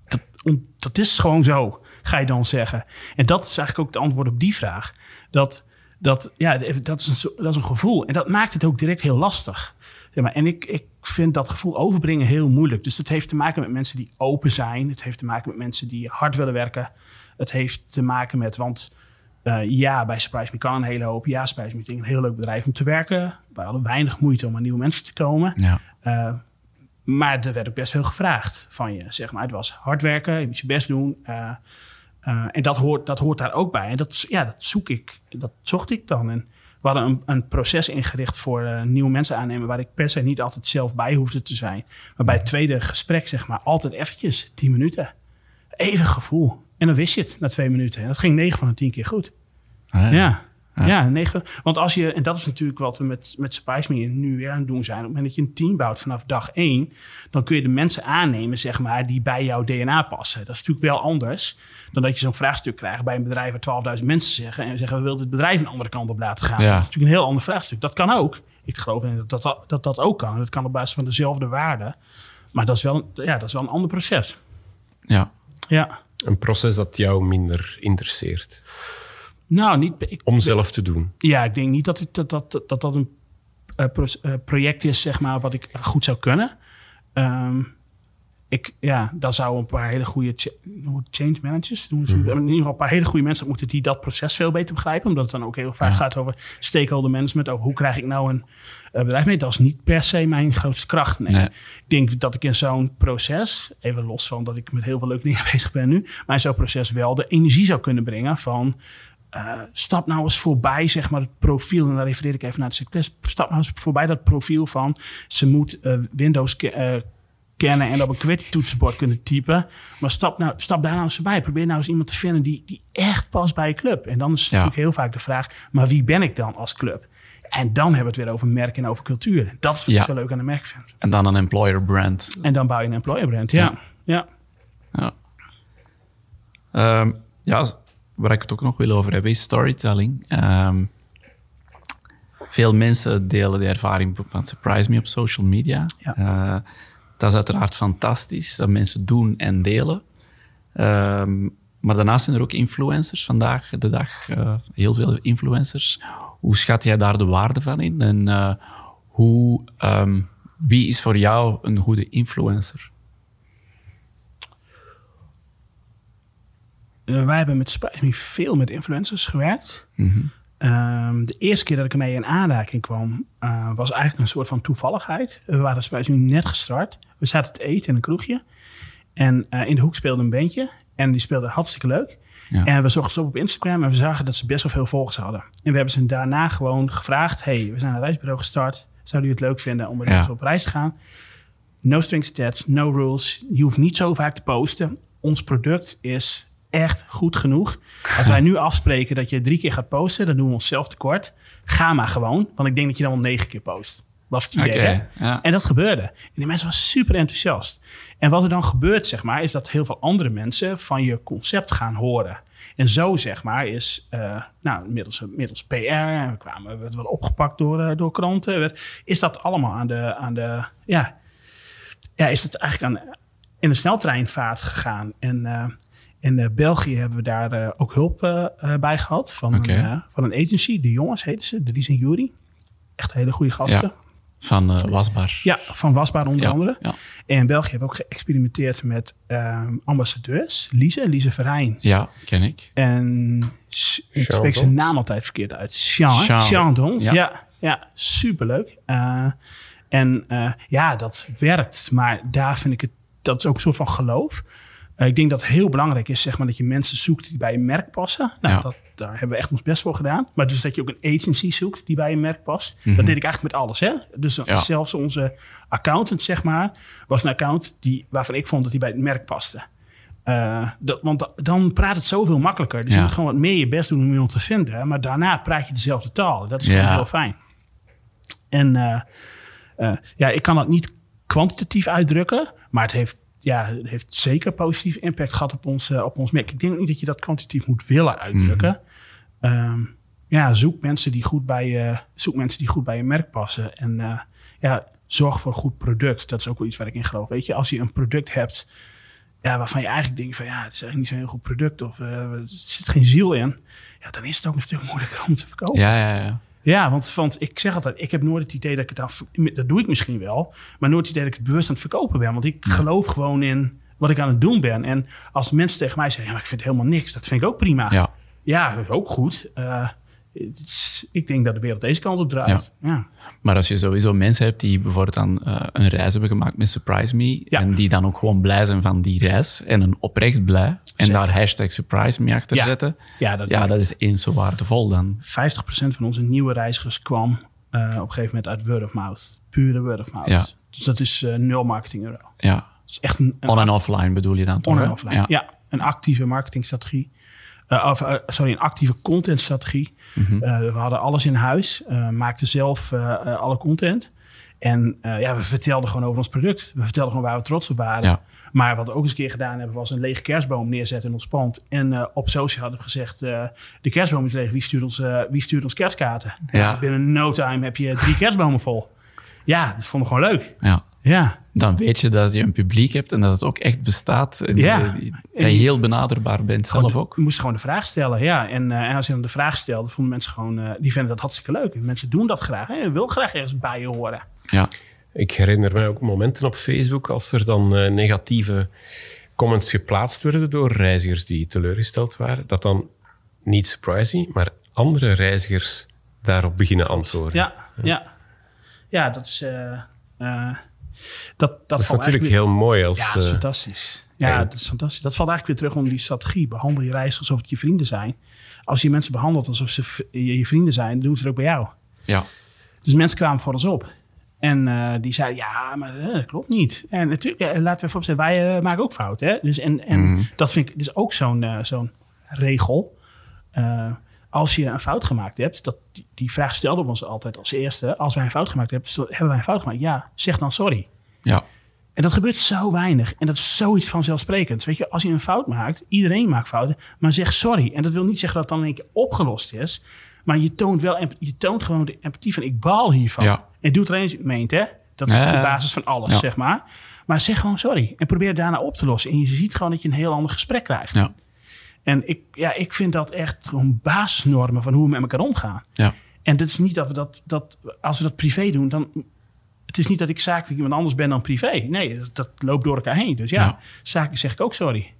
dat, dat is gewoon zo ga je dan zeggen? En dat is eigenlijk ook het antwoord op die vraag. Dat, dat, ja, dat, is een, dat is een gevoel. En dat maakt het ook direct heel lastig. Ja, maar, en ik, ik vind dat gevoel overbrengen heel moeilijk. Dus het heeft te maken met mensen die open zijn. Het heeft te maken met mensen die hard willen werken. Het heeft te maken met, want uh, ja, bij Surprise Me kan een hele hoop. Ja, Surprise Me is een heel leuk bedrijf om te werken. We hadden weinig moeite om aan nieuwe mensen te komen. Ja. Uh, maar er werd ook best veel gevraagd van je. Zeg maar. Het was hard werken, je moet je best doen. Uh, uh, en dat hoort, dat hoort daar ook bij. En dat, ja, dat zoek ik, dat zocht ik dan. En we hadden een, een proces ingericht voor uh, nieuwe mensen aannemen... waar ik per se niet altijd zelf bij hoefde te zijn. Maar bij het tweede gesprek, zeg maar, altijd eventjes, tien minuten. Even gevoel. En dan wist je het na twee minuten. En dat ging negen van de tien keer goed. Ah, ja. ja. Ja, ja negen. Want als je, en dat is natuurlijk wat we met, met Surprise Me nu weer aan het doen zijn. Op het moment dat je een team bouwt vanaf dag één, dan kun je de mensen aannemen, zeg maar, die bij jouw DNA passen. Dat is natuurlijk wel anders dan dat je zo'n vraagstuk krijgt bij een bedrijf waar 12.000 mensen zeggen en zeggen we willen het bedrijf een andere kant op laten gaan. Ja. Dat is natuurlijk een heel ander vraagstuk. Dat kan ook. Ik geloof dat dat, dat, dat, dat ook kan. Dat kan op basis van dezelfde waarden. Maar dat is wel, ja, dat is wel een ander proces. Ja. Ja. Een proces dat jou minder interesseert. Nou, niet... Ik, Om zelf te doen. Ja, ik denk niet dat ik, dat, dat, dat, dat een uh, pro, uh, project is, zeg maar, wat ik goed zou kunnen. Um, ik, ja, daar zou een paar hele goede ch change managers doen. Mm -hmm. In ieder geval een paar hele goede mensen moeten die dat proces veel beter begrijpen. Omdat het dan ook heel vaak ja. gaat over stakeholder management. Over hoe krijg ik nou een uh, bedrijf mee. Dat is niet per se mijn grootste kracht. Nee. nee. Ik denk dat ik in zo'n proces, even los van dat ik met heel veel leuke dingen bezig ben nu. Maar in zo'n proces wel de energie zou kunnen brengen van... Uh, stap nou eens voorbij, zeg maar, het profiel. En dan refereer ik even naar de secretaris. Stap nou eens voorbij dat profiel van... ze moet uh, Windows uh, kennen en op een QWERTY toetsenbord kunnen typen. Maar stap, nou, stap daar nou eens voorbij. Probeer nou eens iemand te vinden die, die echt past bij je club. En dan is ja. natuurlijk heel vaak de vraag... maar wie ben ik dan als club? En dan hebben we het weer over merk en over cultuur. Dat is ja. zo leuk aan de merkfilm. En dan een employer brand. En dan bouw je een employer brand, ja. Ja. Ja. ja. Um, ja waar ik het ook nog wil over hebben, is storytelling. Um, veel mensen delen de ervaring van Surprise Me op social media. Ja. Uh, dat is uiteraard fantastisch, dat mensen doen en delen. Um, maar daarnaast zijn er ook influencers vandaag de dag, uh, heel veel influencers. Hoe schat jij daar de waarde van in? En uh, hoe, um, wie is voor jou een goede influencer? Wij hebben met Me veel met influencers gewerkt. Mm -hmm. um, de eerste keer dat ik ermee in aanraking kwam, uh, was eigenlijk een soort van toevalligheid. We waren Surprise Me net gestart. We zaten te eten in een kroegje. En uh, in de hoek speelde een bandje. En die speelde hartstikke leuk. Ja. En we zochten ze op op Instagram en we zagen dat ze best wel veel volgers hadden. En we hebben ze daarna gewoon gevraagd: hey, we zijn een reisbureau gestart. Zouden jullie het leuk vinden om met Ja. ons op reis te gaan? No strings attached, no rules. Je hoeft niet zo vaak te posten. Ons product is echt goed genoeg. Als wij nu afspreken dat je drie keer gaat posten, dan doen we onszelf tekort. Ga maar gewoon, want ik denk dat je dan wel negen keer post. Was het idee, ja. En dat gebeurde. En die mensen waren super enthousiast. En wat er dan gebeurt, zeg maar, is dat heel veel andere mensen van je concept gaan horen. En zo, zeg maar, is, uh, nou, middels, middels PR, en we kwamen, werd wel opgepakt door, uh, door kranten, werd, is dat allemaal aan de, aan de, ja, ja, is het eigenlijk aan, in de sneltreinvaart gegaan. En uh, in België hebben we daar ook hulp bij gehad van, een, van een agency, de jongens heten ze, Dries en Jury. Echt hele goede gasten. Ja. Van uh, Wasbaar. Ja, van Wasbaar onder Ja, andere. ja. En in België hebben we ook geëxperimenteerd met ehm, ambassadeurs. Lise, Lise Verheijn. Ja, ken ik. En ik spreek zijn naam altijd verkeerd uit. Jean? Jean. Ja. Ja. Ja, superleuk. Eh, en eh, ja, dat werkt. Maar daar vind ik het, dat is ook een soort van geloof. Eh, ik denk dat het heel belangrijk is, zeg maar, dat je mensen zoekt die bij je merk passen. Nou, Ja. dat, daar hebben we echt ons best voor gedaan. Maar dus dat je ook een agency zoekt die bij je merk past. Mhm. Dat deed ik eigenlijk met alles. Hè? Dus Ja. zelfs onze accountant, zeg maar, was een account die, waarvan ik vond dat hij bij het merk paste. Eh, dat, want da- dan praat het zoveel makkelijker. Dus je moet gewoon wat meer je best doen om iemand te vinden. Maar daarna praat je dezelfde taal. Dat is gewoon heel fijn. En eh, eh, ja, ik kan dat niet kwantitatief uitdrukken. Maar het heeft, ja, het heeft zeker positief impact gehad op ons, eh, op ons merk. Ik denk niet dat je dat kwantitatief moet willen uitdrukken. Ehm, ja, zoek mensen die goed bij je, zoek mensen die goed bij je merk passen. En eh, ja, zorg voor een goed product. Dat is ook wel iets waar ik in geloof. Weet je, als je een product hebt ja, waarvan je eigenlijk denkt van ja, het is eigenlijk niet zo'n heel goed product of eh, er zit geen ziel in. Ja, dan is het ook een stuk moeilijker om te verkopen. Ja, ja, ja. Ja, want, want ik zeg altijd, ik heb nooit het idee dat ik het aan, dat doe ik misschien wel, maar nooit het idee dat ik het bewust aan het verkopen ben. Want ik geloof gewoon in wat ik aan het doen ben. En als mensen tegen mij zeggen, ja, maar ik vind helemaal niks, dat vind ik ook prima. Ja. Ja, dat is ook goed. Is- ik denk dat de wereld deze kant op draait. Ja. Maar als je sowieso mensen hebt die bijvoorbeeld dan eh, een reis hebben gemaakt met Surprise Me, Ja. en die dan ook gewoon blij zijn van die reis, en een oprecht blij, en Zeker. daar hashtag Surprise Me achter Ja. zetten, Ja, dat, ja, dat is eens zo waardevol dan. 50% van onze nieuwe reizigers kwam eh, op een gegeven moment uit word of mouth. Pure word of mouth. Dus dat is eh, nul marketing euro. Ja. Dat is echt een, een On- en offline bedoel je dan toch? On- en offline. Ja. Ja. een actieve marketingstrategie. Eh, of, eh, sorry, een actieve contentstrategie. Eh, we hadden alles in huis, maakten zelf alle content. En ja, we vertelden gewoon over ons product. We vertelden gewoon waar we trots op waren. Ja. Maar wat we ook eens een keer gedaan hebben, was een lege kerstboom neerzetten in ons pand. En op social hadden we gezegd, de kerstboom is leeg. Wie stuurt ons, wie stuurt ons kerstkaarten? Ja. Binnen no time heb je drie kerstbomen vol. Ja, dat vonden we gewoon leuk. Ja. Ja, Dan weet je dat je een publiek hebt en dat het ook echt bestaat. En Ja. dat je- dat je heel benaderbaar bent zelf ook. Je moest gewoon de vraag stellen, ja. En, eh, en als je dan de vraag stelde, vonden mensen gewoon... eh, die vinden dat hartstikke leuk. En mensen doen dat graag. Hè. Je wil graag ergens bij je horen. Ja. Ik herinner mij ook momenten op Facebook als er dan eh, negatieve comments geplaatst werden door reizigers die teleurgesteld waren. Dat dan, niet surprising, maar andere reizigers daarop beginnen antwoorden. Ja, ja. Ja, dat is... eh, eh, dat, dat, Dat is valt natuurlijk heel mooi als... Ja, dat is eh, fantastisch. Ja, dat is fantastisch. Dat valt eigenlijk weer terug onder die strategie. Behandel je reizigers alsof het je vrienden zijn. Als je mensen behandelt alsof ze je, vrienden zijn, dan doen ze het ook bij jou. Ja. Dus mensen kwamen voor ons op. En eh, die zeiden, ja, maar eh, dat klopt niet. En natuurlijk, ja, laten we vooropstellen, wij maken ook fouten. Hè? Dus, en en dat vind ik dus ook zo'n zo'n regel. Als je een fout gemaakt hebt, dat, die, vraag stelden we ons altijd als eerste. Als wij een fout gemaakt hebben, hebben wij een fout gemaakt? Ja, zeg dan sorry. Ja. En dat gebeurt zo weinig. En dat is zoiets vanzelfsprekends. Weet je, als je een fout maakt, iedereen maakt fouten, maar zeg sorry. En dat wil niet zeggen dat het dan in één keer opgelost is. Maar je toont wel, je toont gewoon de empathie van ik baal hiervan. Ja. En doe het alleen als je het meent, hè. Dat is de basis van alles, Ja. zeg maar. Maar zeg gewoon sorry. En probeer het daarna op te lossen. En je ziet gewoon dat je een heel ander gesprek krijgt. Ja. En ik, ja, ik vind dat echt gewoon basisnormen van hoe we met elkaar omgaan. Ja. En het is niet dat we dat, dat, als we dat privé doen, dan. Het is niet dat ik zakelijk iemand anders ben dan privé. Nee, dat, dat loopt door elkaar heen. Dus ja, zakelijk zeg ik ook sorry.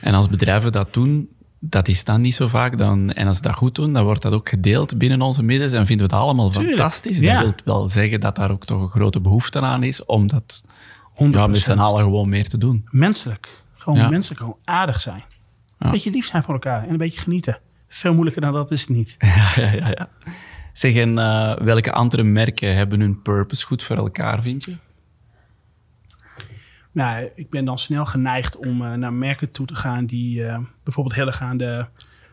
En als bedrijven dat doen, dat is dan niet zo vaak. Dan, en als ze dat goed doen, dan wordt dat ook gedeeld binnen onze middens en vinden we het allemaal Tuurlijk, fantastisch. ja. Dat wil wel zeggen dat daar ook toch een grote behoefte aan is om dat ja, met z'n 100%. allen gewoon meer te doen. Menselijk. Gewoon Ja. menselijk, gewoon aardig zijn. Een beetje lief zijn voor elkaar en een beetje genieten. Veel moeilijker dan dat is het niet. Ja, ja, ja. Zeg, en eh, welke andere merken hebben hun purpose goed voor elkaar, vind je? Nou, ik ben dan snel geneigd om eh, naar merken toe te gaan die eh, bijvoorbeeld heel erg aan de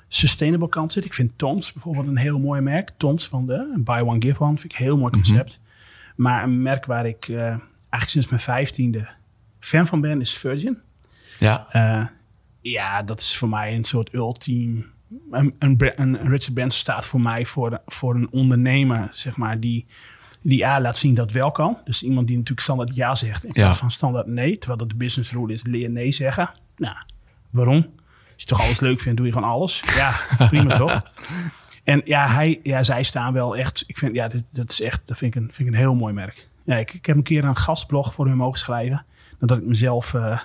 sustainable kant zitten. Ik vind Toms bijvoorbeeld een heel mooi merk. Toms van de Buy One Give One vind ik een heel mooi concept. Maar een merk waar ik eigenlijk sinds mijn vijftiende fan van ben is Virgin. Ja, ja, dat is voor mij een soort ultiem. Een, een, Richard Branson staat voor mij voor, voor een ondernemer, zeg maar, die, die laat zien dat wel kan. Dus iemand die natuurlijk standaard ja zegt in Ja. plaats van standaard nee. Terwijl dat de business rule is, leer nee zeggen. Nou, waarom? Als je toch alles leuk vindt, doe je gewoon alles. Ja, prima toch? En ja, hij, ja, zij staan wel echt. Ik vind, ja, dit, dat is echt, dat vind ik een, vind ik een heel mooi merk. Ja, ik, ik heb een keer een gastblog voor hun mogen schrijven. Nadat ik mezelf eh,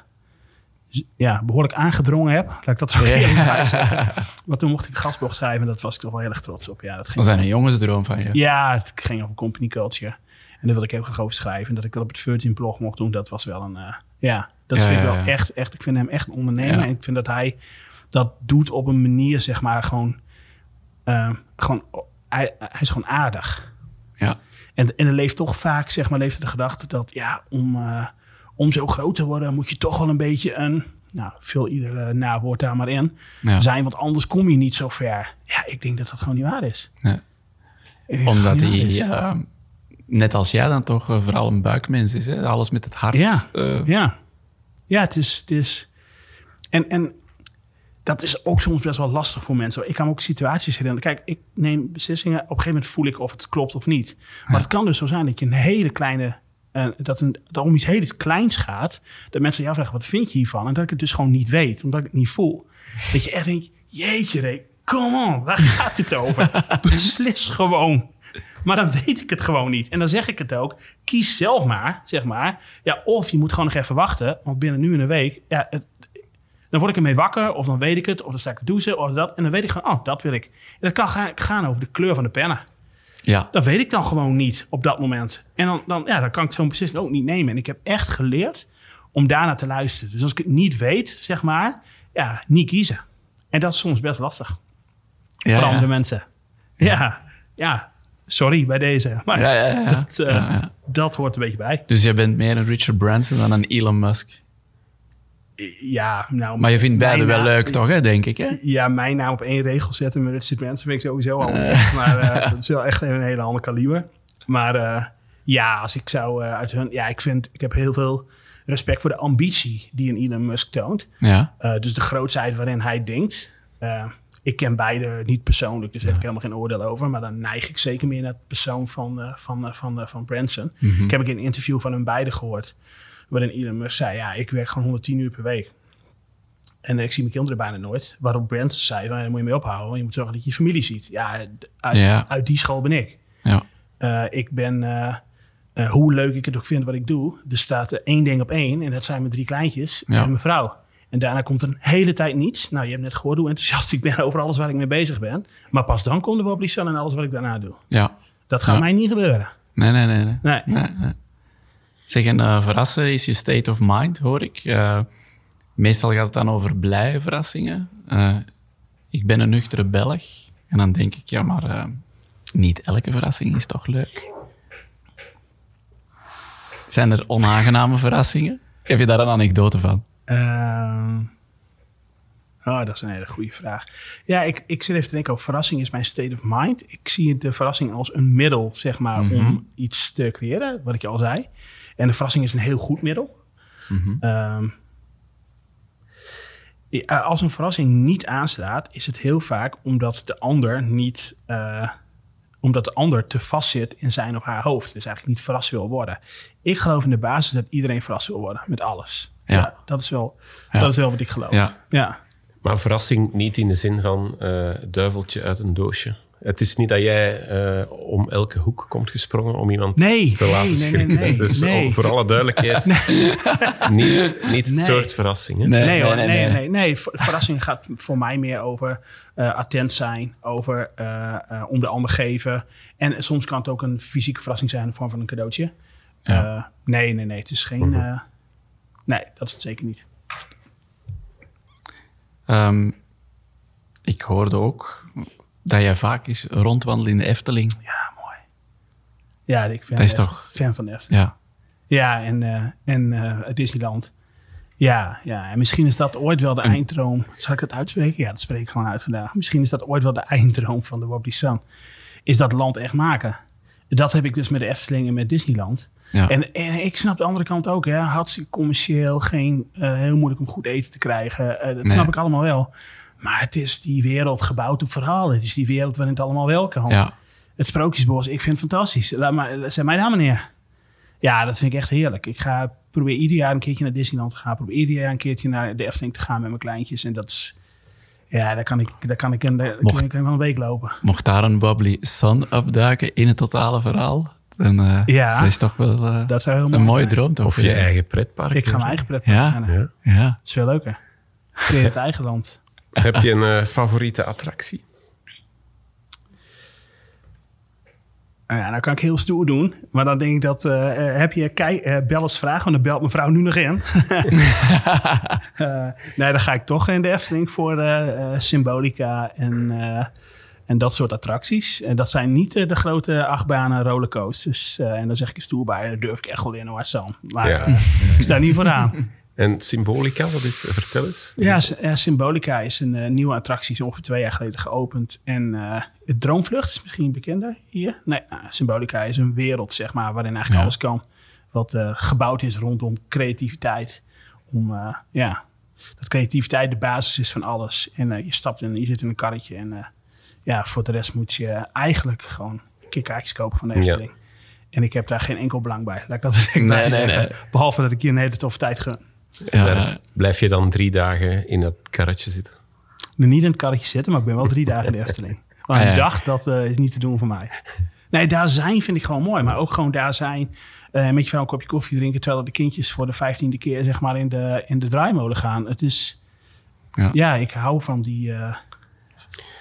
ja, behoorlijk aangedrongen heb. Laat ik dat zo bij zeggen. Maar toen mocht ik een gastblog schrijven. En dat was ik toch wel heel erg trots op. Ja, dat ging dat is een jongensdroom van je. ja, het ging over company culture. En daar wilde ik heel graag over schrijven. En dat ik dat op het Virgin blog mocht doen, dat was wel een... eh, ja, dat Ja, vind ik ja, wel ja. echt, echt... Ik vind hem echt een ondernemer. Ja. En ik vind dat hij dat doet op een manier, zeg maar, gewoon... eh, gewoon hij, hij is gewoon aardig. Ja, En, en er leeft toch vaak, zeg maar, leeft er de gedachte dat... Ja, om, eh, om zo groot te worden moet je toch wel een beetje een... nou, vul ieder uh, nawoord daar maar in, Ja. zijn. Want anders kom je niet zo ver. Ja, ik denk dat dat gewoon niet waar is. Ja. Omdat hij, eh, net als jij dan toch eh, vooral een buikmens is. Hè? Alles met het hart. Ja. eh, Ja, ja het is... Het is en, en dat is ook soms best wel lastig voor mensen. Ik kan ook situaties herinneren. Kijk, ik neem beslissingen. Op een gegeven moment voel ik of het klopt of niet. Maar het kan dus zo zijn dat je een hele kleine... eh, dat, een, dat om iets heel kleins gaat. Dat mensen jou vragen, wat vind je hiervan? En dat ik het dus gewoon niet weet. Omdat ik het niet voel. Dat je echt denkt, jeetje Ray, come on. Waar gaat dit over? Beslis gewoon. Maar dan weet ik het gewoon niet. En dan zeg ik het ook. Kies zelf maar, zeg maar. Ja, of je moet gewoon nog even wachten. Want binnen nu en een week... Ja, het, dan word ik ermee wakker, of dan weet ik het, of dan sta ik douchen, of dat. En dan weet ik gewoon, oh, dat wil ik. En dat kan gaan over de kleur van de pennen. Ja. Dat weet ik dan gewoon niet op dat moment. En dan, dan, ja, dan kan ik zo'n beslissing ook niet nemen. En ik heb echt geleerd om daarna te luisteren. Dus als ik het niet weet, zeg maar, ja, niet kiezen. En dat is soms best lastig Ja, voor ja. andere mensen. Ja, ja, sorry bij deze. Maar Ja, ja, ja. Dat, eh, dat hoort een beetje bij. Dus jij bent meer een Richard Branson dan een Elon Musk. Ja, nou, Maar je vindt beide wel leuk, toch, hè, denk ik? Hè? Ja, mijn naam op één regel zetten met Richard Branson vind ik sowieso al. Maar eh, dat is wel echt een hele ander kaliber. Maar eh, ja, als ik zou eh, uit hun... Ja, ik vind... Ik heb heel veel respect voor de ambitie die een Elon Musk toont. Ja. Eh, dus de grootsheid waarin hij denkt. Eh, ik ken beide niet persoonlijk, dus daar heb ik helemaal geen oordeel over. Maar dan neig ik zeker meer naar de persoon van, eh, van, eh, van, eh, van Branson. Ik heb ook een interview van hun beiden gehoord. Waarin Elon Musk zei, ja, ik werk gewoon 110 uur per week. En ik zie mijn kinderen bijna nooit. Waarop Branson zei, daar moet je mee ophouden. Want je moet zorgen dat je je familie ziet. Ja, uit, Ja. uit die school ben ik. Ja. Eh, ik ben, eh, eh, hoe leuk ik het ook vind wat ik doe, er staat één ding op één. En dat zijn mijn drie kleintjes Ja. en mijn vrouw. En daarna komt er een hele tijd niets. Nou, je hebt net gehoord hoe enthousiast ik ben over alles waar ik mee bezig ben. Maar pas dan komt er wel Sun en alles wat ik daarna doe. ja. Dat gaat mij niet gebeuren. Nee, nee, nee. nee. Nee. Nee, nee. Zeg, en eh, verrassen is je state of mind, hoor ik. Eh, meestal gaat het dan over blije verrassingen. Eh, ik ben een nuchtere Belg. En dan denk ik, ja, maar niet elke verrassing is toch leuk? Zijn er onaangename verrassingen? Heb je daar een anekdote van? Oh, dat is een hele goede vraag. Ja, ik, ik zit even te denken over verrassing is mijn state of mind. Ik zie de verrassing als een middel, zeg maar, om iets te creëren, wat ik je al zei. En de verrassing is een heel goed middel. Ehm, ja, als een verrassing niet aanslaat, is het heel vaak omdat de ander niet... eh, omdat de ander te vast zit in zijn of haar hoofd. Dus eigenlijk niet verrast wil worden. Ik geloof in de basis dat iedereen verrast wil worden met alles. Ja. dat, is wel, Ja. dat is wel wat ik geloof. Ja. ja. Maar verrassing niet in de zin van eh, duiveltje uit een doosje. Het is niet dat jij eh, om elke hoek komt gesprongen om iemand Nee, te laten nee, nee, schrikken. nee, nee, Dus nee. om- voor alle duidelijkheid, niet, niet het soort verrassing. Hè? Nee, hoor, nee, nee, nee. nee. ver- Verrassing gaat voor mij meer over eh, attent zijn, over eh, eh, om de ander geven. En soms kan het ook een fysieke verrassing zijn in de vorm van een cadeautje. Ja. Eh, nee, nee, nee. Het is geen. eh, nee, dat is het zeker niet. Ehm, ik hoorde ook dat jij vaak eens rondwandelt in de Efteling. Ja, mooi. Ja, ik ben Dat is echt toch- fan van de Efteling. Ja. Ja, en, eh, en eh, Disneyland. Ja, ja, en misschien is dat ooit wel de einddroom. Zal ik het uitspreken? Ja, dat spreek ik gewoon uit vandaag. Misschien is dat ooit wel de einddroom van de Wobbly Sun. Is dat land echt maken. Dat heb ik dus met de Efteling en met Disneyland. Ja. En, en ik snap de andere kant ook. Hè. Hartstikke commercieel. Geen, eh, heel moeilijk om goed eten te krijgen. Eh, dat Nee. snap ik allemaal wel. Maar het is die wereld gebouwd op verhalen. Het is die wereld waarin het allemaal wel kan. ja. Het Sprookjesbos, ik vind het fantastisch. Laat maar, zet mij daar maar neer. Ja, dat vind ik echt heerlijk. Ik ga probeer ieder jaar een keertje naar Disneyland te gaan. Probeer ieder jaar een keertje naar de Efteling te gaan met mijn kleintjes. En dat is... Ja, daar kan ik, daar kan ik, een, daar Mocht- kan ik wel een week lopen. Mocht daar een Wobbly Sun opduiken in het totale verhaal, dan eh Ja. dat is toch wel eh, Dat zou heel mooi een mooie zijn. droom. Toch? Of je eigen pretpark. Ik ga mijn eigen pret Ja. plannen. Ja. Ja. Dat is veel leuker. Creëer het eigen land. Heb je een eh, favoriete attractie? Nou Ja, nou kan ik heel stoer doen. Maar dan denk ik dat... eh, eh, heb je kei, eh, bel eens vragen? Want dan belt mevrouw nu nog in. Eh, nee, dan ga ik toch in de Efteling voor Symbolica en, eh, en dat soort attracties. En dat zijn niet de grote achtbanen rollercoasters. Eh, en dan zeg ik er stoer bij. En daar durf ik echt wel in hoor, Sam. Maar Ja. ik sta niet vooraan. En Symbolica, wat is, vertel eens. Ja, Symbolica is een eh, nieuwe attractie, is ongeveer twee jaar geleden geopend. En eh het Droomvlucht is misschien bekender hier. Nee, nou, Symbolica is een wereld, zeg maar, waarin eigenlijk Ja. alles kan. Wat eh, gebouwd is rondom creativiteit. Om, eh, ja, dat creativiteit de basis is van alles. En eh, je stapt in, je zit in een karretje. En eh, ja, voor de rest moet je eigenlijk gewoon een keer kaartjes kopen van de Ja. Efteling. En ik heb daar geen enkel belang bij. Laat ik dat Nee, nee, zeggen. nee. Behalve dat ik hier een hele toffe tijd gun. Daar blijf je dan drie dagen in dat karretje zitten? nu niet in het karretje zitten, maar ik ben wel drie dagen in de Efteling. Maar een ja. dag, dat eh, is niet te doen voor mij. Nee, daar zijn vind ik gewoon mooi. Maar ook gewoon daar zijn, eh, met je vrouw een kopje koffie drinken... terwijl de kindjes voor de vijftiende keer zeg maar in de, in de draaimolen gaan. Het is... Ja. Ja, ik hou van die, eh,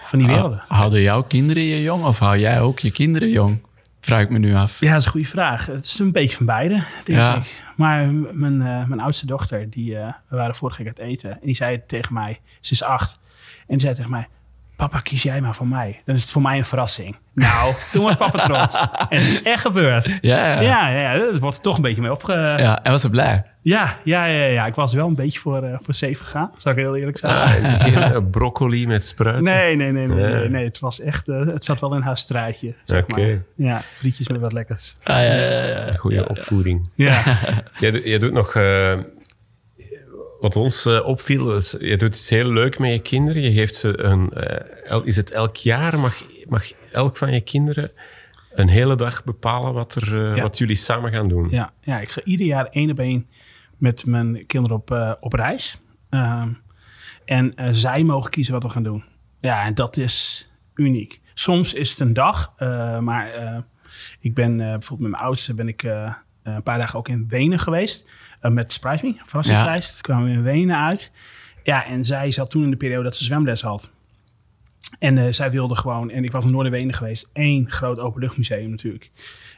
van die werelden. Hou- Houden jouw kinderen je jong of hou jij ook je kinderen jong? Vraag ik me nu af. Ja, dat is een goede vraag. Het is een beetje van beide, denk Ja. ik. Maar mijn, eh, mijn oudste dochter, die, eh, we waren vorige week uit eten. En die zei tegen mij, ze is acht. En die zei tegen mij, papa, kies jij maar voor mij. Dan is het voor mij een verrassing. Nou, toen was papa trots. En het is echt gebeurd. Ja, ja. Ja, ja, ja dat wordt er toch een beetje mee opge... Ja, Ja, en was ze blij? ja, ja, ja, Ik was wel een beetje voor, eh voor zeven gegaan, zal ik heel eerlijk zijn. Ah, geen eh, broccoli met spruiten? Nee, nee, nee, nee, Ja. nee, nee. Het was echt, eh, het zat wel in haar straatje, zeg Oké. maar. Ja, frietjes met wat lekkers. Ah, ja, ja, ja. Goede opvoeding. Ja, Jij, doet- jij doet nog... eh, wat ons eh, opviel, is, je doet iets heel leuk met je kinderen. Je geeft ze een... eh, el- is het elk jaar? Mag, mag elk van je kinderen een hele dag bepalen wat, er, eh, Ja. wat jullie samen gaan doen? Ja, ja, ik ga ieder jaar één op één met mijn kinderen op, op reis. Ehm, en zij mogen kiezen wat we gaan doen. Ja, en dat is uniek. Soms is het een dag, maar ik ben bijvoorbeeld met mijn oudste ben ik een paar dagen ook in Wenen geweest. Eh, met Surprise Me, een verrassingsreis. Toen kwamen we in Wenen uit. Ja, en zij zat toen in de periode dat ze zwemles had. En eh, zij wilde gewoon, en ik was in Wenen geweest, één groot openluchtmuseum natuurlijk.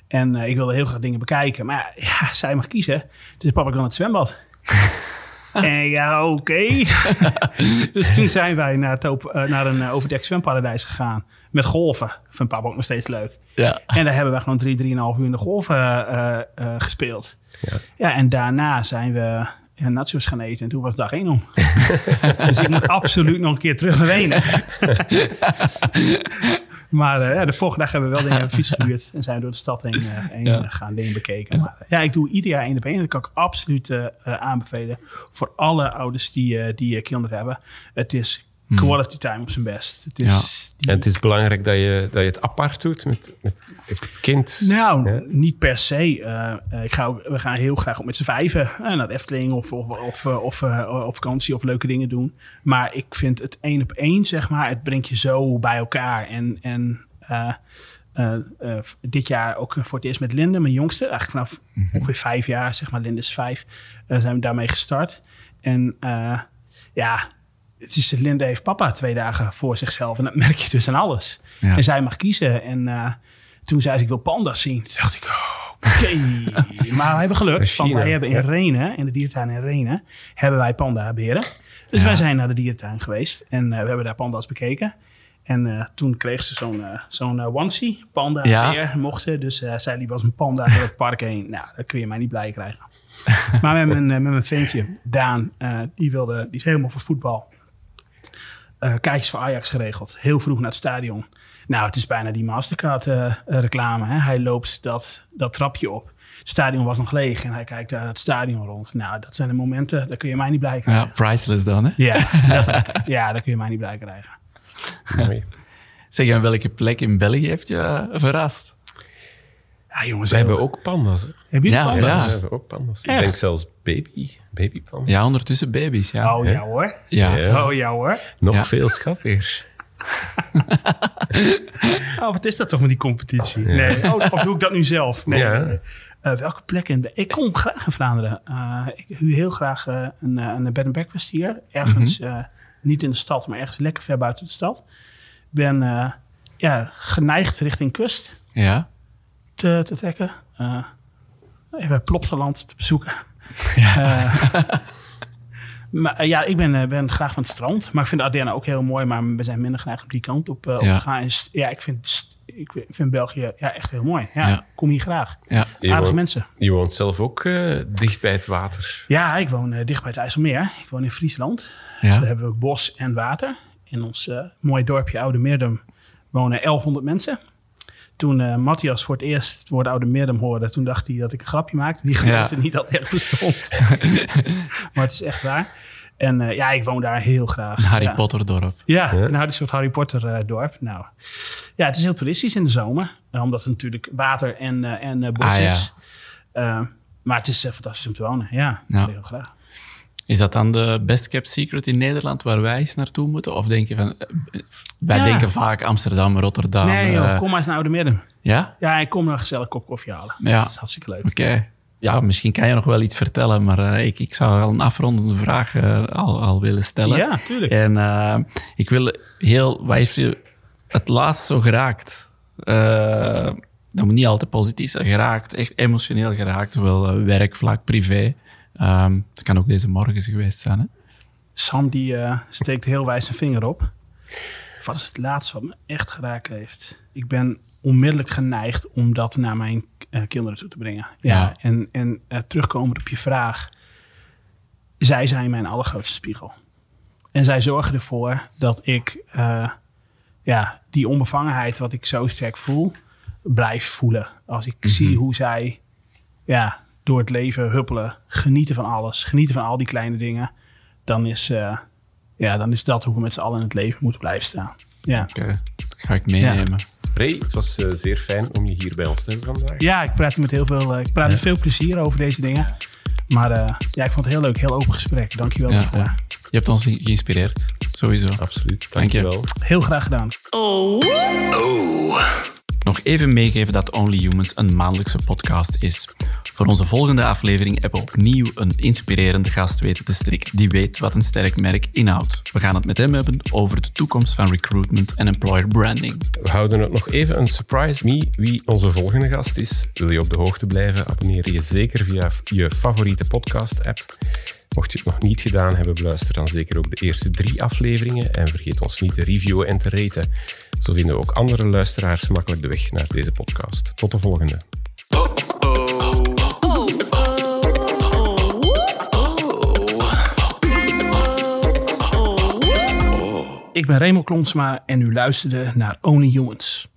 En eh, ik wilde heel graag dingen bekijken. Maar ja, ja, zij mag kiezen. Dus papa, ik wil naar het zwembad. en ja, oké. dus toen zijn wij naar, het op, eh, naar een uh, overdekt zwemparadijs gegaan. Met golven. Vindt papa ook nog steeds leuk. Ja. En daar hebben we gewoon drie, drieënhalf uur in de golven eh, eh, gespeeld. Ja. Ja, en daarna zijn we ja, nachos gaan eten. En toen was dag één om. dus ik moet absoluut nog een keer terug naar Wenen. maar eh, ja, de volgende dag hebben we wel dingen fiets gehuurd. En zijn we door de stad heen, eh, heen Ja. eh, gaan, dingen bekeken. Maar, eh, ja, ik doe ieder jaar één op één. En dat kan ik absoluut eh, eh, aanbevelen. Voor alle ouders die, eh, die eh, kinderen hebben. Het is quality time op zijn best. Het is, die- En het is belangrijk dat je, dat je het apart doet met, met het kind. Nou, Ja. niet per se. Eh, eh, ik ga ook, we gaan heel graag ook met z'n vijven naar de Efteling of, of, of, eh, of, op vakantie of leuke dingen doen. Maar ik vind het één op één, zeg maar, het brengt je zo bij elkaar. En, en eh, eh, eh, dit jaar ook voor het eerst met Linde, mijn jongste. Eigenlijk vanaf ongeveer vijf jaar, zeg maar, Linde is vijf, zijn we daarmee gestart. En eh, ja, het is, Linde heeft papa twee dagen voor zichzelf. En dat merk je dus aan alles. Ja. En zij mag kiezen. En eh, toen zei ze, ik wil panda's zien. Toen dacht ik, oh, oké. maar we hebben geluk. Want wij hebben in. Renen, in de diertuin in Renen, hebben wij panda-beren. Dus Ja. wij zijn naar de diertuin geweest. En eh, we hebben daar panda's bekeken. En eh, toen kreeg ze zo'n eh, zo'n onesie, panda Ja. mocht ze. Dus zij liep als een panda door het park heen. Nou, dat kun je mij niet blij krijgen. maar met mijn, met mijn ventje, Daan, die, wilde, die is helemaal voor voetbal. Eh kaartjes voor Ajax geregeld. Heel vroeg naar het stadion. Nou, het is bijna die Mastercard-reclame. hè. hij loopt dat, dat trapje op. Het stadion was nog leeg en hij kijkt daar het stadion rond. Nou, dat zijn de momenten, daar kun je mij niet blij krijgen. ja, priceless dan, hè? Ja, ja, daar kun je mij niet blij krijgen. Mooi. Zeg, en welke plek in België heeft je eh, verrast? Ja, jongens. We heel- hebben ook panda's. Heb je Ja, het Ja, we hebben ook panda's. Echt? Ik denk zelfs baby, Ja, ondertussen baby's, ja. Oh ja hoor. Ja. Ja. Oh ja hoor. Nog Ja. veel schattiger. Oh, wat is dat toch met die competitie? Nee. Oh, of doe ik dat nu zelf? Nee. Eh, welke plek in... Ik kom graag in Vlaanderen. Eh, ik huur heel graag eh, een, een bed and breakfast hier. Ergens, eh, niet in de stad, maar ergens lekker ver buiten de stad. Ik ben eh, ja, geneigd richting kust Ja. te, te trekken. Eh even Plopsaland te bezoeken. Eh, maar eh, ja, ik ben, eh, ben graag van het strand. Maar ik vind de Ardennen ook heel mooi. Maar we zijn minder geneigd op die kant op, op Ja. te gaan. En ja, ik vind ik vind België ja, echt heel mooi. Ja, Ja. Kom hier graag. Ja. Je Aardige woont, mensen. je woont zelf ook eh, dicht bij het water. Ja, ik woon dicht bij het IJsselmeer. Ik woon in Friesland. Dus Ja. daar hebben we ook bos en water. In ons mooie dorpje Oude Meerdum wonen 1100 mensen. Toen eh, Matthias voor het eerst het woord Oude Meerdum hoorde, toen dacht hij dat ik een grapje maakte. Die geloofde Ja. niet dat het echt bestond. maar het is echt waar. En eh, ja, ik woon daar heel graag. Een Harry ja. Potter dorp. Ja, Ja. nou, het is een soort Harry Potter eh, dorp. Nou, ja, het is heel toeristisch in de zomer. omdat het natuurlijk water en, eh, en bos Ah, ja. is. Eh, maar het is fantastisch om te wonen. Ja, Ja. heel graag. Is dat dan de best kept secret in Nederland waar wij eens naartoe moeten? Of denk je van... Wij Ja. denken vaak Amsterdam, Rotterdam. nee joh, eh, kom maar eens naar Oude Midden. Ja? Ja, ik kom nog een gezellig kop koffie halen. Ja. Dat is hartstikke leuk. Oké. Ja, misschien kan je nog wel iets vertellen, maar eh, ik, ik zou al een afrondende vraag eh, al, al willen stellen. Ja, tuurlijk. En ik wil heel... Wat heeft je het laatst zo geraakt? Dat moet niet altijd positief zijn. Geraakt, echt emotioneel geraakt. Zowel werkvlak, privé. Ehm dat kan ook deze morgen geweest zijn, hè? Sam die eh, steekt heel wijs zijn vinger op. Wat is het laatste wat me echt geraakt heeft? Ik ben onmiddellijk geneigd om dat naar mijn eh, kinderen toe te brengen. Ja, Ja. En, en eh, terugkomend op je vraag. Zij zijn mijn allergrootste spiegel. En zij zorgen ervoor dat ik ja, die onbevangenheid wat ik zo sterk voel, blijf voelen. Als ik zie hoe zij ja, door het leven huppelen, genieten van alles, genieten van al die kleine dingen, dan is, eh, ja, dan is dat hoe we met z'n allen in het leven moeten blijven staan. Ja. Oké, ga ik meenemen. Ray, het was eh, zeer fijn om je hier bij ons te hebben vandaag. ja, ik praat met heel veel, eh, ik praat met veel plezier over deze dingen. Maar eh, ja, ik vond het heel leuk, heel open gesprek. Dankjewel Ja, daarvoor. ja. Je hebt ons geïnspireerd, sowieso. Absoluut, Dank je. dankjewel. Heel graag gedaan. Nog even meegeven dat Only Humans een maandelijkse podcast is. Voor onze volgende aflevering hebben we opnieuw een inspirerende gast weten te strikken die weet wat een sterk merk inhoudt. We gaan het met hem hebben over de toekomst van recruitment en employer branding. We houden het nog even een surprise me wie onze volgende gast is. Wil je op de hoogte blijven, abonneer je zeker via je favoriete podcast-app. Mocht je het nog niet gedaan hebben, beluister dan zeker ook de eerste drie afleveringen en vergeet ons niet te reviewen en te raten. Zo vinden ook andere luisteraars makkelijk de weg naar deze podcast. Tot de volgende. Ik ben Remo Klonsma en u luisterde naar Only Humans.